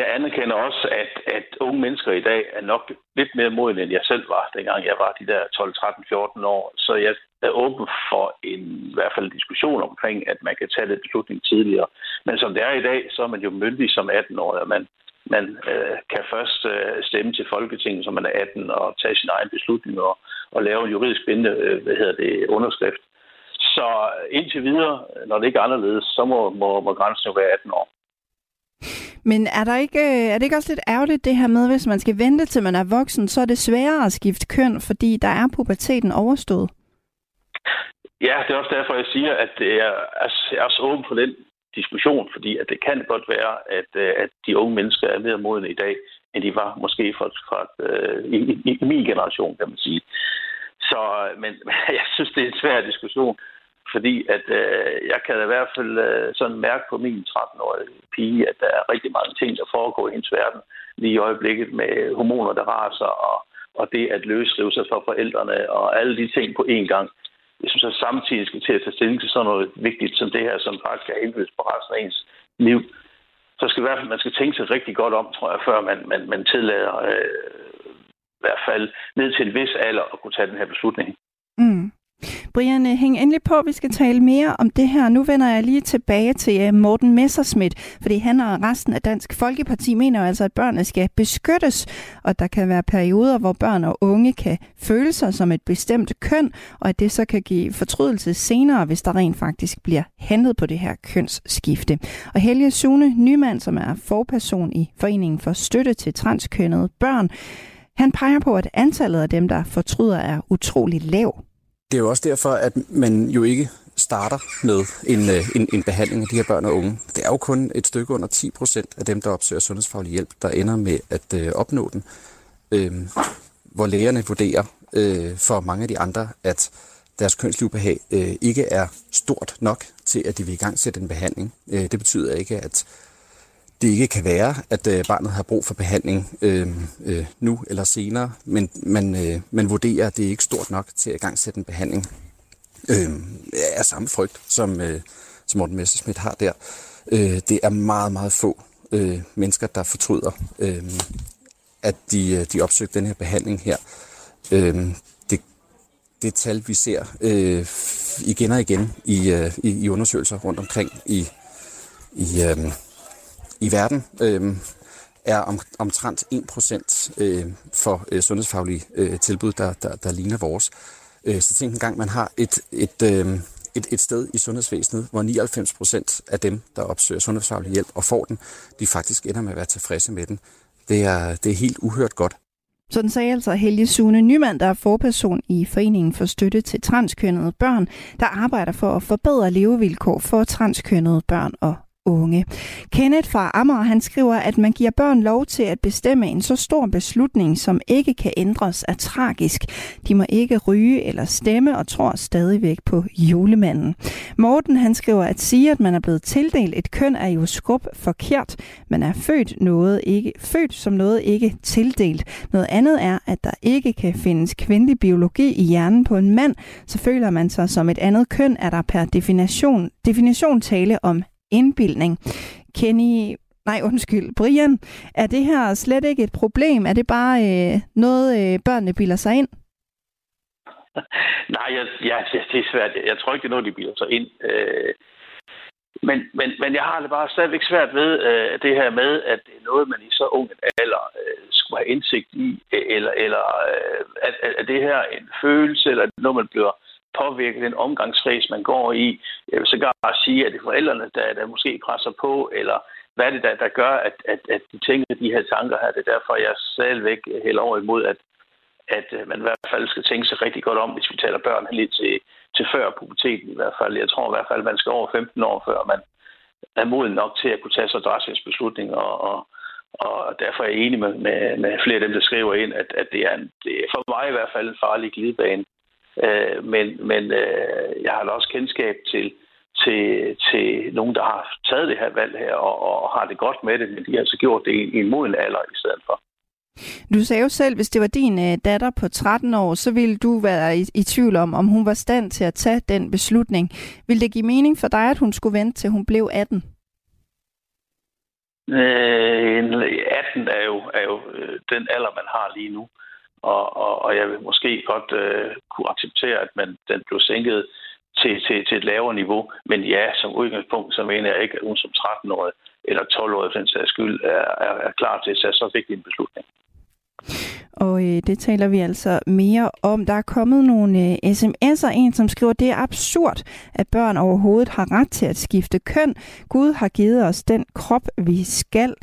jeg anerkender også, at, at unge mennesker i dag er nok lidt mere modne, end jeg selv var, dengang jeg var de der 12, 13, 14 år. Så jeg er åben for en i hvert fald diskussion omkring, at man kan tage den beslutning tidligere. Men som det er i dag, så er man jo myndig som 18-årig, og man, man øh, kan først øh, stemme til Folketinget, som man er 18, og tage sin egen beslutning og, og lave en juridisk bindende øh, hvad hedder det, underskrift. Så indtil videre, når det ikke er anderledes, så må, må, må grænsen jo være 18 år. Men er, der ikke, øh, er det ikke også lidt ærgerligt det her med, hvis man skal vente til man er voksen, så er det sværere at skifte køn, fordi der er puberteten overstået? Ja, det er også derfor, jeg siger, at jeg er også åben for den diskussion, fordi at det kan godt være, at, øh, at de unge mennesker er mere modne i dag, end de var måske fra, fra uh, i, i, i min generation, kan man sige. Så, men jeg synes, det er en svær diskussion. Fordi at øh, jeg kan i hvert fald øh, sådan mærke på min 13-årige pige, at der er rigtig mange ting, der foregår i hendes verden lige i øjeblikket med hormoner, der raser, og, og det at løsrive sig fra forældrene, og alle de ting på én gang. Jeg synes, at samtidig skal til at tage stilling til sådan noget vigtigt som det her, som faktisk er indflydelse på resten af ens liv. Så skal i hvert fald, man skal tænke sig rigtig godt om, tror jeg, før man, man, man tillader øh, i hvert fald ned til en vis alder at kunne tage den her beslutning. Mm. Brian, øh, hæng endelig på, vi skal tale mere om det her. Nu vender jeg lige tilbage til øh, Morten Messerschmidt, fordi han og resten af Dansk Folkeparti mener altså, at børnene skal beskyttes, og der kan være perioder, hvor børn og unge kan føle sig som et bestemt køn, og at det så kan give fortrydelse senere, hvis der rent faktisk bliver handlet på det her kønsskifte. Og Helge Sune Nymand, som er forperson i Foreningen for Støtte til Transkønnede Børn, han peger på, at antallet af dem, der fortryder, er utrolig lav. Det er jo også derfor, at man jo ikke starter med en, øh, en, en behandling af de her børn og unge. Det er jo kun et stykke under 10 procent af dem, der opsøger sundhedsfaglig hjælp, der ender med at øh, opnå den. Øh, hvor lægerne vurderer øh, for mange af de andre, at deres kønslivbehag øh, ikke er stort nok til, at de vil i gang sætte en behandling. Øh, det betyder ikke, at det ikke kan være, at øh, barnet har brug for behandling øh, øh, nu eller senere, men man, øh, man vurderer, at det er ikke stort nok til at igangsætte en behandling øh, af samme frygt, som, øh, som Morten Messerschmidt har der. Øh, det er meget, meget få øh, mennesker, der fortryder, øh, at de, øh, de opsøgte den her behandling her. Øh, det, det tal, vi ser øh, igen og igen i, øh, i, i undersøgelser rundt omkring i, i øh, i verden øh, er om, omtrent 1% øh, for øh, sundhedsfaglige øh, tilbud, der, der, der ligner vores. Øh, så tænk en gang, man har et, et, øh, et, et sted i sundhedsvæsenet, hvor 99% af dem, der opsøger sundhedsfaglig hjælp og får den, de faktisk ender med at være tilfredse med den. Det er, det er helt uhørt godt. Sådan sagde altså Helge Sune Nymand, der er forperson i Foreningen for Støtte til Transkønnede Børn, der arbejder for at forbedre levevilkår for transkønnede børn og unge. Kenneth fra Amager, han skriver, at man giver børn lov til at bestemme en så stor beslutning, som ikke kan ændres, er tragisk. De må ikke ryge eller stemme og tror stadigvæk på julemanden. Morten, han skriver, at sige, at man er blevet tildelt et køn, er jo skrub forkert. Man er født, noget ikke, født som noget ikke tildelt. Noget andet er, at der ikke kan findes kvindelig biologi i hjernen på en mand, så føler man sig som et andet køn, er der per definition, definition tale om indbildning. Kenny, nej undskyld, Brian, er det her slet ikke et problem? Er det bare øh, noget, øh, børnene bilder sig ind? Nej, jeg, jeg, det er svært. Jeg tror ikke, det er noget, de bilder sig ind. Øh, men, men, men jeg har det bare stadigvæk svært ved øh, det her med, at det er noget, man i så ung en alder øh, skulle have indsigt i, øh, eller, eller øh, at, at det her en følelse, eller noget, man bliver påvirke den omgangsfase, man går i. Jeg vil så bare sige, at det er forældrene, der, der måske presser på, eller hvad er det, der, der gør, at, at, at de tænker de her tanker her. Det er derfor, jeg selvvæk hælder over imod, at, at øh, man i hvert fald skal tænke sig rigtig godt om, hvis vi taler børn lidt til, til før puberteten i hvert fald. Jeg tror i hvert fald, at man skal over 15 år, før man er moden nok til at kunne tage så drastiske beslutninger, og, og, og derfor er jeg enig med, med, med flere af dem, der skriver ind, at, at det, er en, det er for mig i hvert fald en farlig glidebane Øh, men men øh, jeg har da også kendskab til, til, til nogen, der har taget det her valg her og, og har det godt med det, men de har altså gjort det i, i en moden alder i stedet for. Du sagde jo selv, hvis det var din øh, datter på 13 år, så ville du være i, i tvivl om, om hun var stand til at tage den beslutning. Vil det give mening for dig, at hun skulle vente til hun blev 18? Øh, en, 18 er jo, er jo øh, den alder, man har lige nu. Og, og, og jeg vil måske godt øh, kunne acceptere, at man, den blev sænket til, til, til et lavere niveau. Men ja, som udgangspunkt, så mener jeg ikke, at hun som 13-årig eller 12-årig for den sags skyld er, er, er klar til at tage så vigtig en beslutning. Og øh, det taler vi altså mere om. Der er kommet nogle øh, sms'er, en som skriver, det er absurd, at børn overhovedet har ret til at skifte køn. Gud har givet os den krop, vi skal.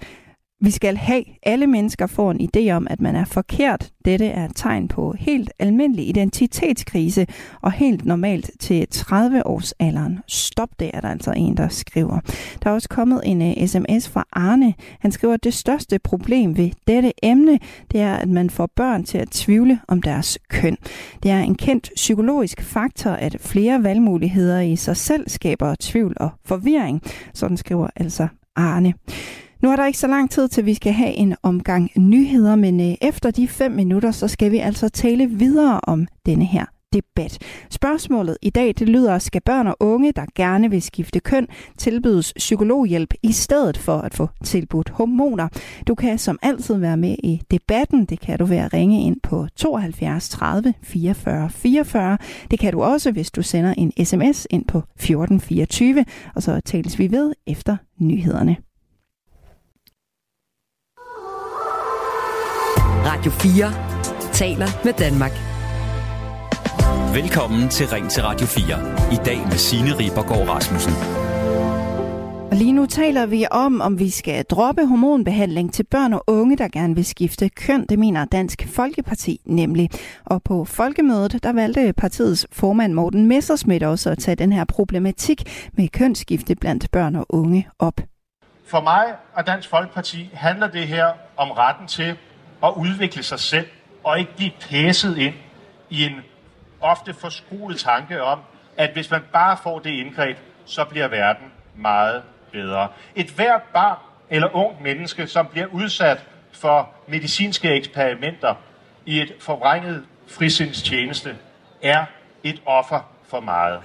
Vi skal have, alle mennesker får en idé om, at man er forkert. Dette er et tegn på helt almindelig identitetskrise og helt normalt til 30 års alderen. Stop det, er der altså en, der skriver. Der er også kommet en øh, uh, sms fra Arne. Han skriver, at det største problem ved dette emne, det er, at man får børn til at tvivle om deres køn. Det er en kendt psykologisk faktor, at flere valgmuligheder i sig selv skaber tvivl og forvirring. Sådan skriver altså Arne. Nu er der ikke så lang tid til, vi skal have en omgang nyheder, men øh, efter de fem minutter, så skal vi altså tale videre om denne her debat. Spørgsmålet i dag, det lyder, skal børn og unge, der gerne vil skifte køn, tilbydes psykologhjælp i stedet for at få tilbudt hormoner? Du kan som altid være med i debatten. Det kan du ved at ringe ind på 72 30 44 44. Det kan du også, hvis du sender en sms ind på 1424, og så tales vi ved efter nyhederne. Radio 4 taler med Danmark. Velkommen til Ring til Radio 4. I dag med Signe Ribergaard Rasmussen. Og lige nu taler vi om, om vi skal droppe hormonbehandling til børn og unge, der gerne vil skifte køn. Det mener Dansk Folkeparti nemlig. Og på folkemødet, der valgte partiets formand Morten Messersmith også at tage den her problematik med kønsskifte blandt børn og unge op. For mig og Dansk Folkeparti handler det her om retten til at udvikle sig selv, og ikke blive pæset ind i en ofte forskruet tanke om, at hvis man bare får det indgreb, så bliver verden meget bedre. Et hvert barn eller ung menneske, som bliver udsat for medicinske eksperimenter i et forvrænget frisindstjeneste, er et offer for meget.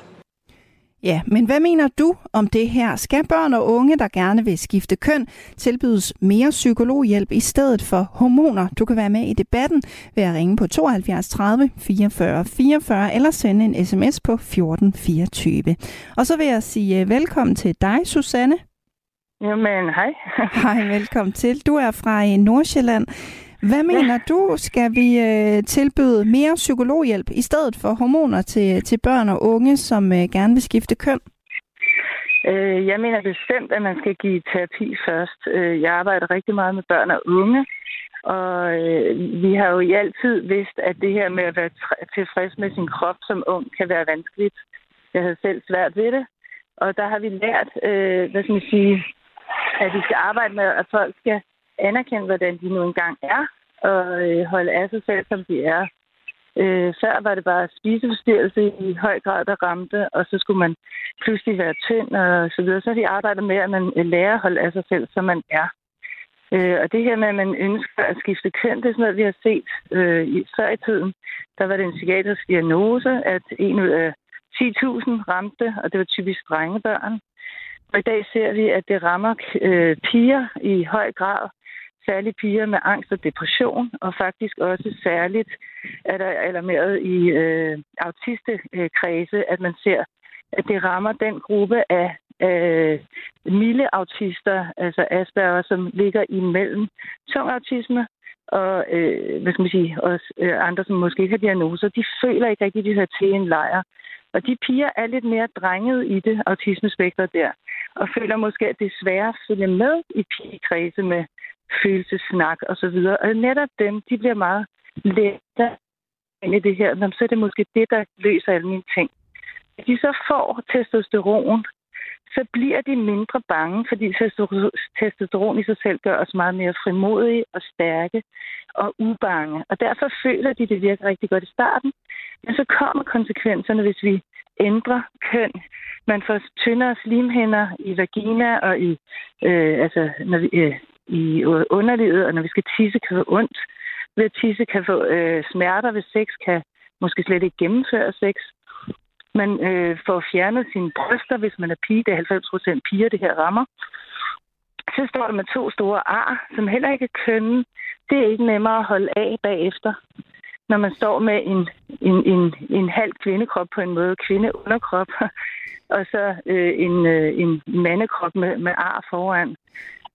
Ja, men hvad mener du om det her? Skal børn og unge, der gerne vil skifte køn, tilbydes mere psykologhjælp i stedet for hormoner? Du kan være med i debatten ved at ringe på 72 30 44 44 eller sende en sms på 1424. Og så vil jeg sige øh, velkommen til dig, Susanne. Jamen, hej. hej, velkommen til. Du er fra øh, Nordsjælland. Hvad mener ja. du, skal vi øh, tilbyde mere psykologhjælp i stedet for hormoner til, til børn og unge, som øh, gerne vil skifte køn? Øh, jeg mener bestemt, at man skal give terapi først. Øh, jeg arbejder rigtig meget med børn og unge, og øh, vi har jo i altid vidst, at det her med at være tilfreds med sin krop som ung kan være vanskeligt. Jeg havde selv svært ved det, og der har vi lært, øh, hvad skal man sige, at vi skal arbejde med, at folk skal anerkende, hvordan de nu engang er, og øh, holde af sig selv, som de er. Øh, før var det bare spiseforstyrrelse i høj grad, der ramte, og så skulle man pludselig være tynd og så videre. Så de arbejder med, at man øh, lærer at holde af sig selv, som man er. Øh, og det her med, at man ønsker at skifte køn, det er sådan noget, vi har set øh, i, før i tiden. Der var det en psykiatrisk diagnose, at en ud af 10.000 ramte, og det var typisk drengebørn. Og i dag ser vi, at det rammer øh, piger i høj grad, særligt piger med angst og depression, og faktisk også særligt er der alarmeret i øh, autistekredse, at man ser, at det rammer den gruppe af øh, milde autister, altså Asperger, som ligger imellem tung autisme og, øh, hvad skal man sige, og øh, andre, som måske ikke har diagnoser, de føler ikke rigtig, at de hører til en lejr. Og de piger er lidt mere drenget i det autismespektret der, og føler måske, at det er sværere at følge med i pigekredse med følelsesnak og så videre. Og netop dem, de bliver meget lettere ind i det her. Jamen, så er det måske det, der løser alle mine ting. Hvis de så får testosteron, så bliver de mindre bange, fordi testosteron i sig selv gør os meget mere frimodige og stærke og ubange. Og derfor føler de, det virker rigtig godt i starten. Men så kommer konsekvenserne, hvis vi ændrer køn. Man får tyndere slimhænder i vagina og i, øh, altså, når vi, øh, i underlivet, og når vi skal tisse, kan få ondt ved at tisse, kan få øh, smerter ved sex, kan måske slet ikke gennemføre sex. Man øh, får fjernet sine bryster, hvis man er pige. Det er 90 procent piger, det her rammer. så står der med to store ar, som heller ikke er kønne. Det er ikke nemmere at holde af bagefter, når man står med en, en, en, en halv kvindekrop på en måde, kvindeunderkrop, og så øh, en, øh, en mandekrop med, med ar foran,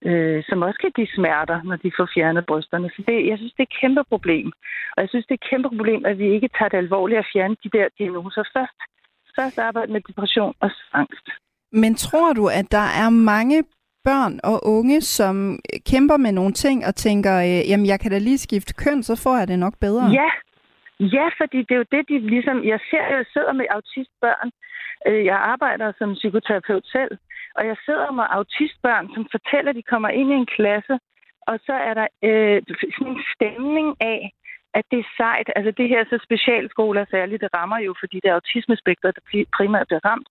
øh, som også kan give smerter, når de får fjernet brysterne. Så det, jeg synes, det er et kæmpe problem. Og jeg synes, det er et kæmpe problem, at vi ikke tager det alvorligt at fjerne de der diagnoser først. Først arbejde med depression og angst. Men tror du, at der er mange børn og unge, som kæmper med nogle ting og tænker, øh, jamen jeg kan da lige skifte køn, så får jeg det nok bedre? Ja, ja fordi det er jo det, de ligesom... Jeg ser, jeg sidder med autistbørn. Øh, jeg arbejder som psykoterapeut selv, og jeg sidder med autistbørn, som fortæller, at de kommer ind i en klasse, og så er der øh, sådan en stemning af, at det er sejt. Altså det her så specialskoler særligt, det rammer jo, fordi det er autismespektret, der primært bliver ramt.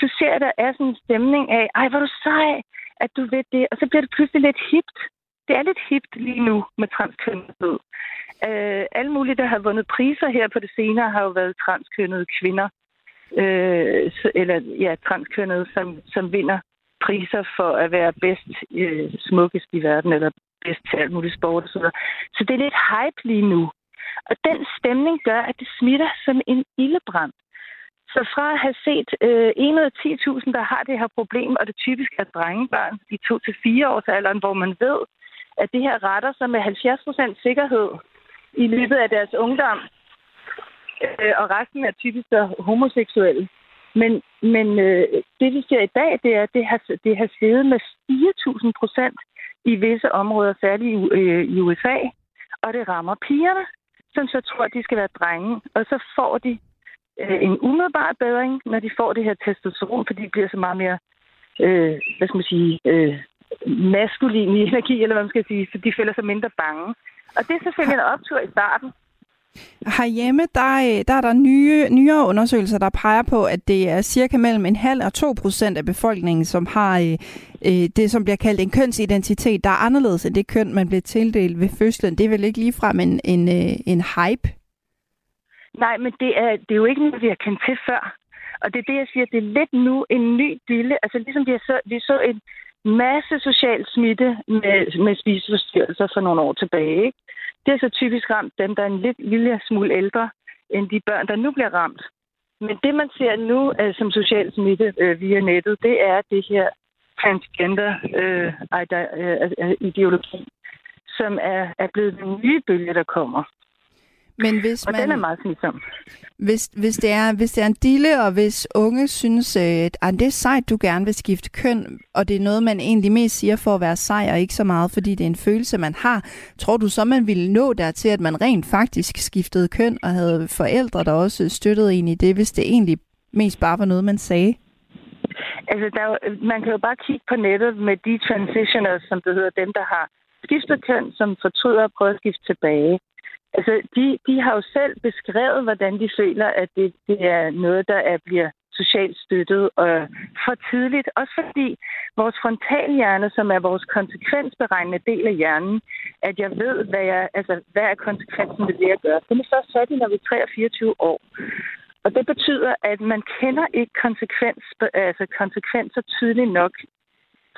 Så ser der er sådan en stemning af, ej, hvor du sej, at du ved det. Og så bliver det pludselig lidt hipt. Det er lidt hipt lige nu med transkønnethed. Øh, alle mulige, der har vundet priser her på det senere, har jo været transkønnede kvinder. Øh, eller ja, transkønnede, som, som vinder priser for at være bedst øh, smukkest i verden, eller bedst til alt muligt sport og så. Så det er lidt hype lige nu. Og den stemning gør, at det smitter som en ildebrand. Så fra at have set øh, 1 ud af 10.000, der har det her problem, og det typisk er drengebørn i 2-4 års alderen, hvor man ved, at det her retter sig med 70% sikkerhed i løbet af deres ungdom, øh, og resten er typisk så homoseksuelle. Men, men øh, det, vi ser i dag, det er, at det har, det har steget med 4.000 procent i visse områder, særligt i, øh, i USA, og det rammer pigerne, som så tror, at de skal være drenge, og så får de øh, en umiddelbar bedring, når de får det her testosteron, fordi de bliver så meget mere, øh, hvad skal man sige, øh, maskulin i energi, eller hvad man skal sige, så de føler sig mindre bange. Og det er selvfølgelig en optur i starten, Herhjemme, der, øh, der er der nye, nyere undersøgelser, der peger på, at det er cirka mellem en halv og to procent af befolkningen, som har øh, øh, det, som bliver kaldt en kønsidentitet, der er anderledes end det køn, man bliver tildelt ved fødslen. Det er vel ikke ligefrem en, en, øh, en hype? Nej, men det er, det er jo ikke noget, vi har kendt til før. Og det er det, jeg siger, det er lidt nu en ny dille. Altså ligesom vi, har så, vi så en masse social smitte med, med spiseforstyrrelser for nogle år tilbage. Ikke? Det er så typisk ramt dem, der er en lidt lille smule ældre end de børn, der nu bliver ramt. Men det, man ser nu uh, som social smitte uh, via nettet, det er det her transgender-ideologi, øh, uh, uh, som er, er blevet den nye bølge, der kommer. Men hvis og man, den er meget smitsom. Hvis, hvis, det er, hvis det er en dille, og hvis unge synes, at ah, det er sejt, du gerne vil skifte køn, og det er noget, man egentlig mest siger for at være sej, og ikke så meget, fordi det er en følelse, man har, tror du så, man ville nå dertil, at man rent faktisk skiftede køn, og havde forældre, der også støttede en i det, hvis det egentlig mest bare var noget, man sagde? Altså, der, man kan jo bare kigge på nettet med de transitioners, som det hedder, dem, der har skiftet køn, som fortryder at prøve at skifte tilbage. Altså, de, de har jo selv beskrevet, hvordan de føler, at det, det er noget, der er, bliver socialt støttet og for tidligt. Også fordi vores frontalhjerne, som er vores konsekvensberegnende del af hjernen, at jeg ved, hvad, jeg, altså, hvad er konsekvensen ved det, jeg gør. Den er først sat når vi er 23 år. Og det betyder, at man kender ikke konsekvens, altså konsekvenser tydeligt nok,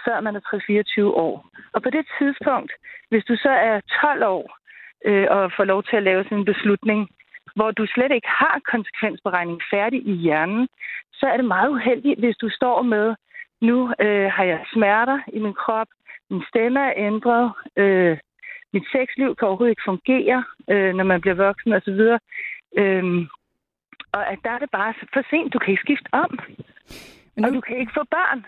før man er 24 år. Og på det tidspunkt, hvis du så er 12 år, øh, og få lov til at lave sådan en beslutning, hvor du slet ikke har konsekvensberegning færdig i hjernen, så er det meget uheldigt, hvis du står med, nu øh, har jeg smerter i min krop, min stemme er ændret, øh, mit sexliv kan overhovedet ikke fungere, øh, når man bliver voksen osv. Øhm, og at der er det bare for sent. Du kan ikke skifte om. Men nu... Og du kan ikke få børn.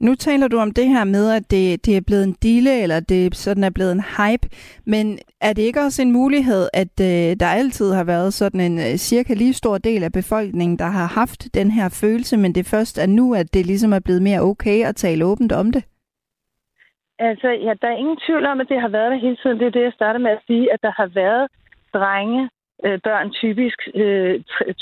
Nu taler du om det her med, at det, det er blevet en dille, eller det sådan er blevet en hype. Men er det ikke også en mulighed, at øh, der altid har været sådan en øh, cirka lige stor del af befolkningen, der har haft den her følelse, men det først er nu, at det ligesom er blevet mere okay at tale åbent om det? Altså, ja, der er ingen tvivl om, at det har været der hele tiden. Det er det, jeg starter med at sige, at der har været drenge, øh, børn typisk, øh,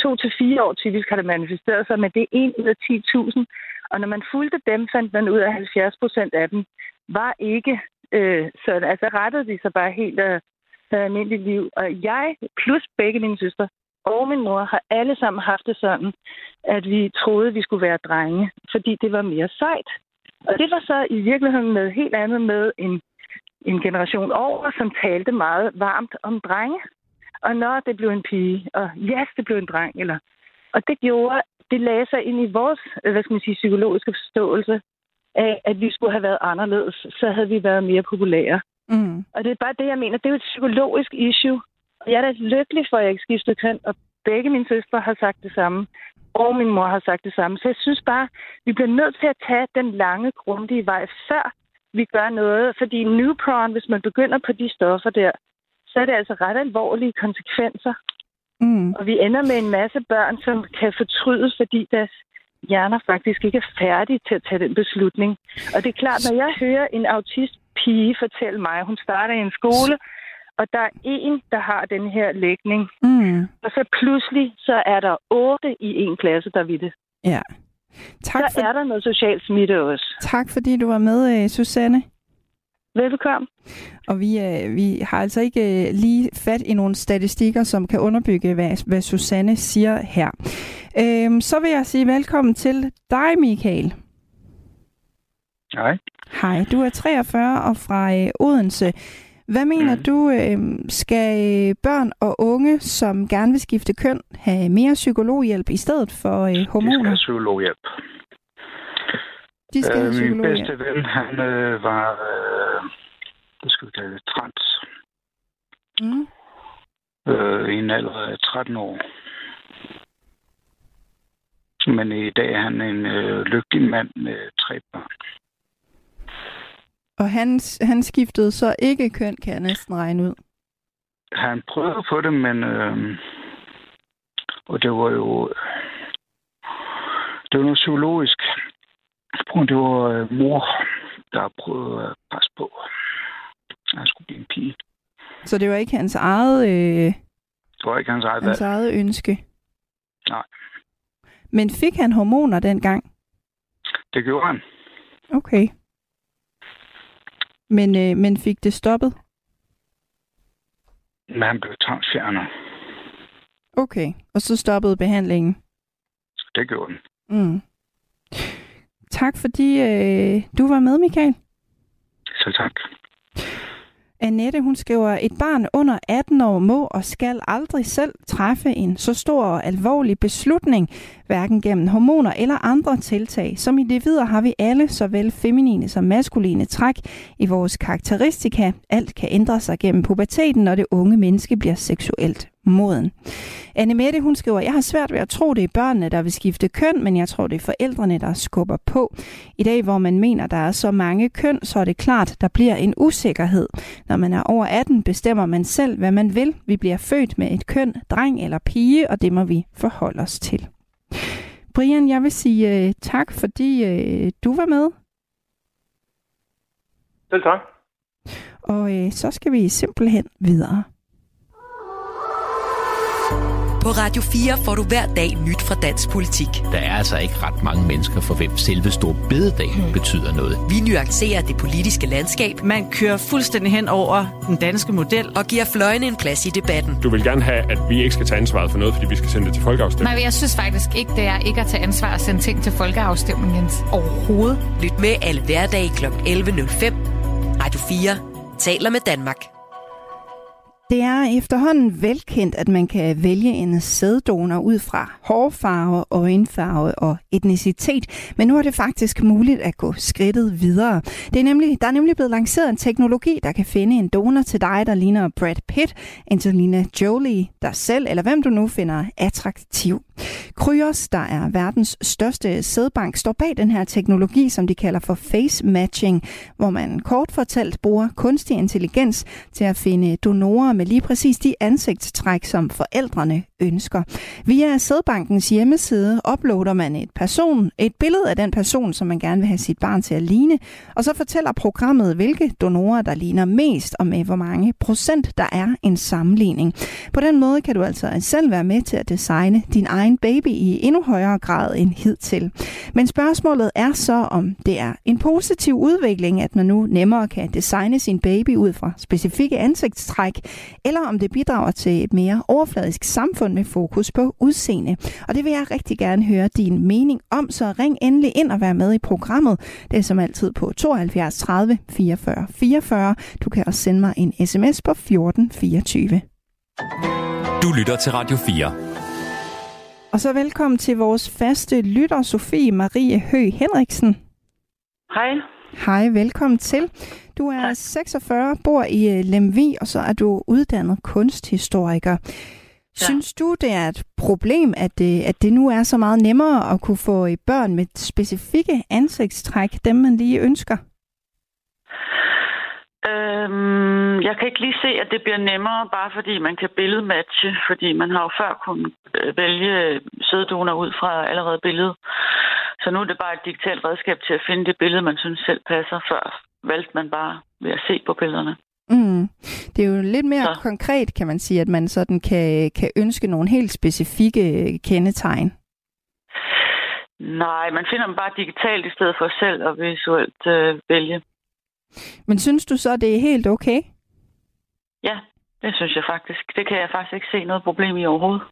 to til fire år typisk har det manifesteret sig, men det er en ud af 10.000, og når man fulgte dem, fandt man ud af, at 70 procent af dem var ikke øh, sådan. Altså rettede de sig bare helt af, øh, almindeligt liv. Og jeg, plus begge mine søstre og min mor, har alle sammen haft det sådan, at vi troede, vi skulle være drenge, fordi det var mere sejt. Og det var så i virkeligheden med helt andet med en, en generation over, som talte meget varmt om drenge. Og når det blev en pige, og yes, det blev en dreng, eller... Og det gjorde, det lagde sig ind i vores, hvad skal man sige, psykologiske forståelse af, at vi skulle have været anderledes, så havde vi været mere populære. Mm. Og det er bare det, jeg mener. Det er jo et psykologisk issue. Og jeg er da lykkelig for, at jeg ikke skiftede køn, og begge mine søstre har sagt det samme, og min mor har sagt det samme. Så jeg synes bare, vi bliver nødt til at tage den lange, grundige vej, før vi gør noget. Fordi Newpron, hvis man begynder på de stoffer der, så er det altså ret alvorlige konsekvenser. Mm. Og vi ender med en masse børn, som kan fortryde, fordi deres hjerner faktisk ikke er færdige til at tage den beslutning. Og det er klart, når jeg hører en autistpige fortælle mig, at hun starter i en skole, og der er en, der har den her lægning. Mm. Og så pludselig, så er der otte i en klasse, der ved det. Ja. Tak så for... er der noget social smitte også. Tak fordi du var med, øh, Susanne. Velbekomme. Og vi, øh, vi har altså ikke øh, lige fat i nogle statistikker, som kan underbygge, hvad, hvad Susanne siger her. Øhm, så vil jeg sige velkommen til dig, Michael. Hej. Hej, du er 43 og fra øh, Odense. Hvad mener mm. du, øh, skal børn og unge, som gerne vil skifte køn, have mere psykologhjælp i stedet for øh, hormoner? De skal have psykologhjælp. De skal have øh, Min psykologhjælp. bedste ven, han øh, var, øh, det skal vi kalde det, trans. Mm. Øh, I en alder af 13 år. Men i dag er han en øh, lykkelig mand med tre børn. Og han, han skiftede så ikke køn, kan jeg næsten regne ud. Han prøvede på det, men... Øh, og det var jo... Det var noget psykologisk. Det var øh, mor, der prøvede at presse på. Han skulle blive en pige. Så det var ikke hans eget, øh, Det var ikke hans eget hans valg. eget ønske. Nej, Men fik han hormoner dengang? det gjorde han. Okay. Men, øh, men fik det stoppet? Men han blev tvangsfjernet. Okay. Og så stoppede behandlingen? Det gjorde den. Mm. Tak fordi øh, du var med, Michael. Så tak. Annette, hun skriver, et barn under 18 år må og skal aldrig selv træffe en så stor og alvorlig beslutning, hverken gennem hormoner eller andre tiltag. Som individer har vi alle såvel feminine som maskuline træk i vores karakteristika. Alt kan ændre sig gennem puberteten, når det unge menneske bliver seksuelt moden. Anne Mette, hun skriver, jeg har svært ved at tro, det er børnene, der vil skifte køn, men jeg tror, det er forældrene, der skubber på. I dag, hvor man mener, der er så mange køn, så er det klart, der bliver en usikkerhed. Når man er over 18, bestemmer man selv, hvad man vil. Vi bliver født med et køn, dreng eller pige, og det må vi forholde os til. Brian, jeg vil sige uh, tak, fordi uh, du var med. Selv tak. Og uh, så skal vi simpelthen videre. På Radio 4 får du hver dag nyt fra dansk politik. Der er altså ikke ret mange mennesker, for hvem selve store bededag mm. betyder noget. Vi nuancerer det politiske landskab. Man kører fuldstændig hen over den danske model. Og giver fløjene en plads i debatten. Du vil gerne have, at vi ikke skal tage ansvaret for noget, fordi vi skal sende det til folkeafstemning. Nej, jeg synes faktisk ikke, det er ikke at tage ansvar og sende ting til folkeafstemning, Jens. Overhovedet. Lyt med alle hverdage kl. 11.05. Radio 4 taler med Danmark. Det er efterhånden velkendt, at man kan vælge en sæddonor ud fra hårfarve, øjenfarve og etnicitet, men nu er det faktisk muligt at gå skridtet videre. Det er nemlig, der er nemlig blevet lanceret en teknologi, der kan finde en donor til dig, der ligner Brad Pitt, Angelina Jolie, dig selv, eller hvem du nu finder attraktiv. Kryos, der er verdens største sædbank, står bag den her teknologi, som de kalder for face matching, hvor man kort fortalt bruger kunstig intelligens til at finde donorer med lige præcis de ansigtstræk, som forældrene ønsker. Via sædbankens hjemmeside uploader man et, person, et billede af den person, som man gerne vil have sit barn til at ligne, og så fortæller programmet, hvilke donorer, der ligner mest, og med hvor mange procent der er en sammenligning. På den måde kan du altså selv være med til at designe din egen egen baby i endnu højere grad end hidtil. Men spørgsmålet er så, om det er en positiv udvikling, at man nu nemmere kan designe sin baby ud fra specifikke ansigtstræk, eller om det bidrager til et mere overfladisk samfund med fokus på udseende. Og det vil jeg rigtig gerne høre din mening om, så ring endelig ind og vær med i programmet. Det er som altid på 72 30 44 44. Du kan også sende mig en sms på 14 24. Du lytter til Radio 4. Og så velkommen til vores faste lytter, Sofie Marie Hø Henriksen. Hej. Hej, velkommen til. Du er 46, bor i øh, Lemvi, og så er du uddannet kunsthistoriker. Ja. Synes du, det er et problem, at det, at det nu er så meget nemmere at kunne få børn med specifikke ansigtstræk, dem man lige ønsker? Øhm, jeg kan ikke lige se, at det bliver nemmere, bare fordi man kan billedmatche, fordi man har jo før kunnet øh, vælge sæddoner ud fra allerede billedet. Så nu er det bare et digitalt redskab til at finde det billede, man synes selv passer. Før valgte man bare ved at se på billederne. Mm. Det er jo lidt mere så. konkret, kan man sige, at man sådan kan, kan ønske nogle helt specifikke kendetegn. Nej, man finder dem bare digitalt i stedet for selv at visuelt øh, vælge. Men synes du så, det er helt okay? Ja, det synes jeg faktisk. Det kan jeg faktisk ikke se noget problem i overhovedet.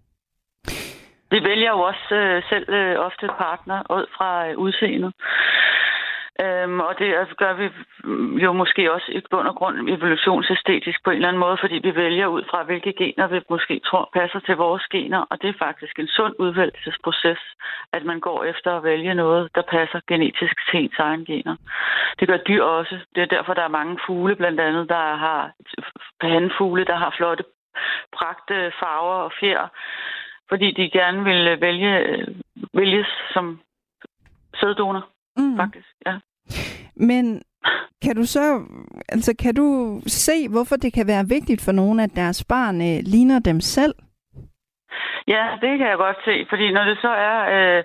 Vi vælger jo også øh, selv øh, ofte partner ud fra øh, udseendet. Øhm, og det altså, gør vi jo måske også i bund og grund evolutionsæstetisk på en eller anden måde, fordi vi vælger ud fra, hvilke gener vi måske tror passer til vores gener. Og det er faktisk en sund udvælgelsesproces, at man går efter at vælge noget, der passer genetisk til ens egen gener. Det gør dyr også. Det er derfor, der er mange fugle, blandt andet, der har hanfugle, der har flotte pragte farver og fjer, fordi de gerne vil vælge, vælges som sæddonor mm. faktisk. Ja. Men kan du så, altså kan du se, hvorfor det kan være vigtigt for nogen, at deres barn øh, ligner dem selv? Ja, det kan jeg godt se, fordi når det så er, øh,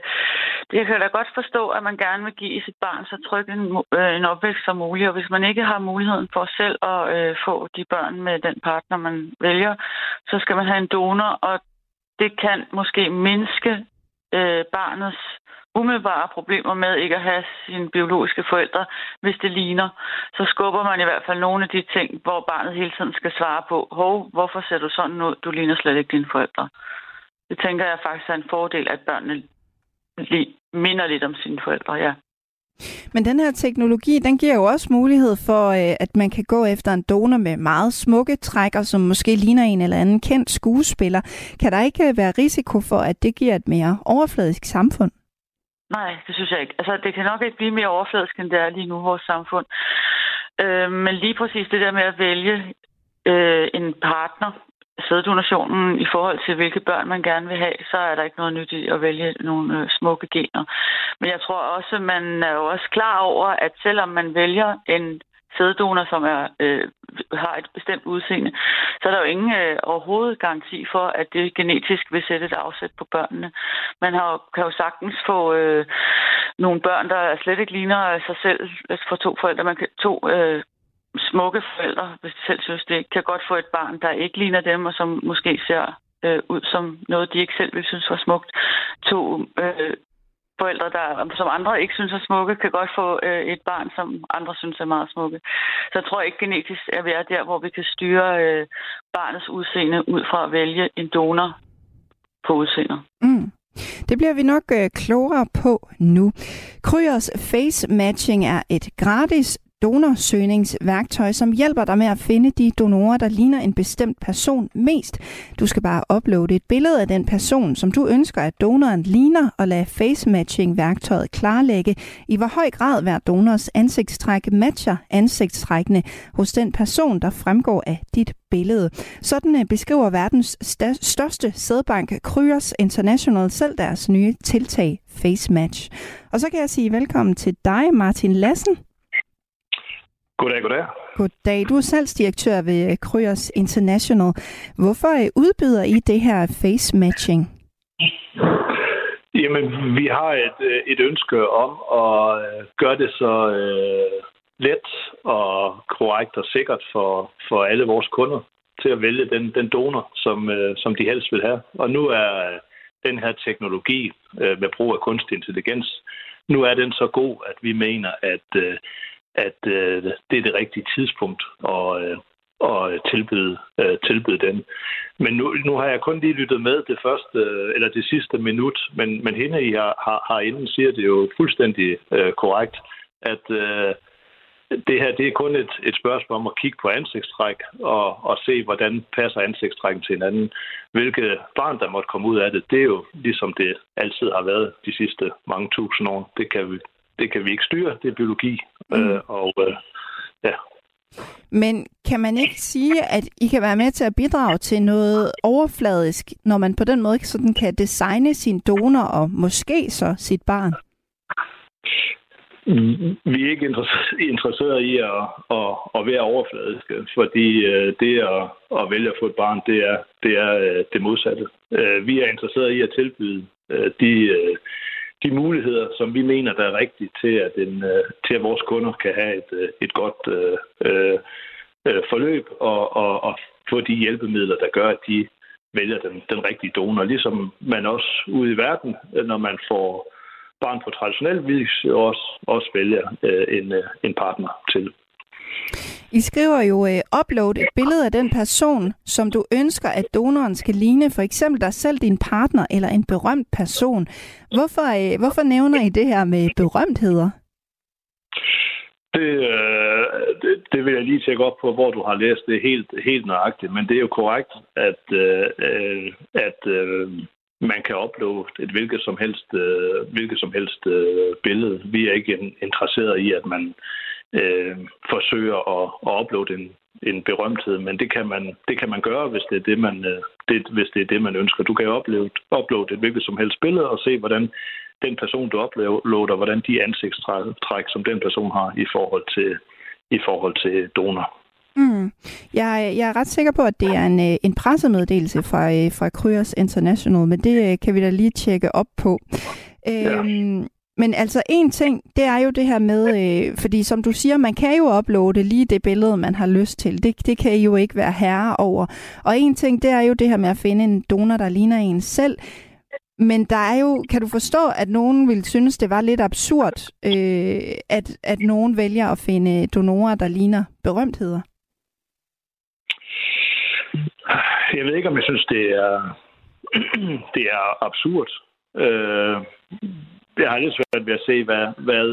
det kan jeg da godt forstå, at man gerne vil give sit barn så tryg en, øh, en opvækst som muligt, og hvis man ikke har muligheden for selv at øh, få de børn med den partner, man vælger, så skal man have en donor, og det kan måske mindske øh, barnets umiddelbare problemer med ikke at have sine biologiske forældre, hvis det ligner, så skubber man i hvert fald nogle af de ting, hvor barnet hele tiden skal svare på, hov, hvorfor ser du sådan ud? Du ligner slet ikke dine forældre. Det tænker jeg faktisk er en fordel, at børnene minder lidt om sine forældre, ja. Men den her teknologi, den giver jo også mulighed for, øh, at man kan gå efter en donor med meget smukke trækker, som måske ligner en eller anden kendt skuespiller. Kan der ikke øh, være risiko for, at det giver et mere overfladisk samfund? Nej, det synes jeg ikke. Altså, det kan nok ikke blive mere overfladisk, end det er lige nu i vores samfund. Øh, men lige præcis det der med at vælge øh, en partner, sæddonationen i forhold til, hvilke børn man gerne vil have, så er der ikke noget nyt i at vælge nogle øh, smukke gener. Men jeg tror også, man er jo også klar over, at selvom man vælger en sæddonor, som er, øh, har et bestemt udseende, så er der jo ingen øh, overhovedet garanti for, at det genetisk vil sætte et afsæt på børnene. Man har, kan jo sagtens få øh, nogle børn, der slet ikke ligner sig selv, altså fra for to forældre. Man kan, to øh, smukke forældre, hvis de selv synes det, kan godt få et barn, der ikke ligner dem, og som måske ser øh, ud som noget, de ikke selv vil synes var smukt. To øh, forældre, der, som andre ikke synes er smukke, kan godt få øh, et barn, som andre synes er meget smukke. Så jeg tror ikke genetisk, at vi er der, hvor vi kan styre øh, barnets udseende ud fra at vælge en donor på udseendet. Mm. Det bliver vi nok øh, klogere på nu. Kryers face matching er et gratis donorsøgningsværktøj, som hjælper dig med at finde de donorer, der ligner en bestemt person mest. Du skal bare uploade et billede af den person, som du ønsker, at donoren ligner, og lade face matching værktøjet klarlægge, i hvor høj grad hver donors ansigtstræk matcher ansigtstrækkene hos den person, der fremgår af dit billede. Sådan øh, beskriver verdens største sædbank Kryos International selv deres nye tiltag Face Match. Og så kan jeg sige velkommen til dig, Martin Lassen. Goddag, goddag. Goddag. Du er salgsdirektør ved Kryos International. Hvorfor øh, udbyder I det her face matching? Jamen, vi har et, øh, et ønske om at øh, gøre det så uh, let og korrekt og sikkert for, for alle vores kunder til at vælge den, den donor, som, uh, som de helst vil have. Og nu er den her teknologi øh, med brug af kunstig intelligens, nu er den så god, at vi mener, at, øh, at øh, det er det rigtige tidspunkt at, øh, at tilbyde, øh, tilbyde den. Men nu, nu har jeg kun lige lyttet med det første, eller det sidste minut, men, men hende, I har, har, har inden, siger det jo fuldstændig øh, korrekt, at øh, det her det er kun et, et spørgsmål om at kigge på ansigtstræk og, og se, hvordan passer ansigtstrækken til hinanden. Hvilket barn, der måtte komme ud af det, det er jo ligesom det altid har været de sidste mange tusind år. Det kan vi, det kan vi ikke styre, det er biologi. Mm. Øh, og øh, ja, men kan man ikke sige, at I kan være med til at bidrage til noget overfladisk, når man på den måde sådan kan designe sin donor og måske så sit barn? Vi er ikke interesseret i at, at, at være overfladiske, fordi øh, det at, at vælge at få et barn, det er det, er øh, det modsatte. Vi er interesseret i at tilbyde de, de muligheder, som vi mener, der er rigtige til, at, en, øh, til at vores kunder kan have et, øh, et godt øh, øh, forløb og, og, og få de hjælpemidler, der gør, at de vælger den, den rigtige donor. Ligesom man også ude i verden, når man får barn på traditionel vis også, også vælger øh, en, øh, en partner til. I skriver jo, øh, upload et billede af den person, som du ønsker, at donoren skal ligne. For eksempel dig selv, din partner eller en berømt person. Hvorfor, øh, hvorfor nævner I det her med berømtheder? Det, øh, det, det vil jeg lige tjekke op på, hvor du har læst det helt, helt nøjagtigt. Men det er jo korrekt, at, øh, at øh, man kan uploade et hvilket som helst, øh, hvilket som helst øh, billede. Vi er ikke interesseret i, at man øh, forsøger at, at uploade en, en berømthed, men det kan man, det kan man gøre, hvis det er det, man, øh, det, hvis det er det, man ønsker. Du kan jo uploade, uploade et hvilket som helst billede og se, hvordan den person, du uploader, hvordan de ansigtstræk, som den person har i forhold til, i forhold til donor. Mm. Jeg, jeg er ret sikker på, at det er en, øh, en pressemeddelelse fra, øh, fra Kryos International, men det øh, kan vi da lige tjekke op på. Ja. Øhm, men altså en ting, det er jo det her med, øh, fordi som du siger, man kan jo uploade lige det billede, man har lyst til. Det, det kan I jo ikke være herre over. Og en ting, det er jo det her med at finde en donor, der ligner en selv. Men der er jo, kan du forstå, at nogen vil synes, det var lidt absurd, øh, at, at nogen vælger at finde donorer, der ligner berømtheder? Jeg ved ikke, om jeg synes, det er, det er absurd. Øh, jeg har lidt svært ved at se, hvad, hvad,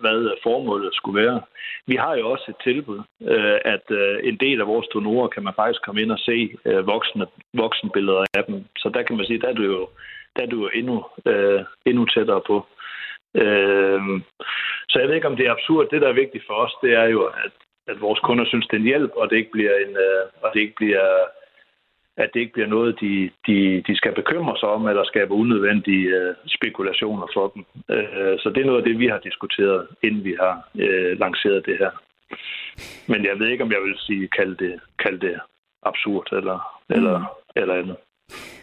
hvad formålet skulle være. Vi har jo også et tilbud, øh, at øh, en del af vores donorer kan man faktisk komme ind og se øh, voksne, voksenbilleder af dem. Så der kan man sige, der er du jo, der er du jo endnu, endnu tættere på. Så jeg ved ikke, om det er absurd. Det, der er vigtigt for os, det er jo, at, at vores kunder synes, det er en hjælp, og det ikke bliver en, og det ikke bliver at det ikke bliver noget, de, de, de skal bekymre sig om, eller skabe unødvendige øh, spekulationer for dem. Øh, så det er noget af det, vi har diskuteret, inden vi har øh, lanceret det her. Men jeg ved ikke, om jeg vil sige, kalde det, kalde det absurd eller, mm. eller, eller andet.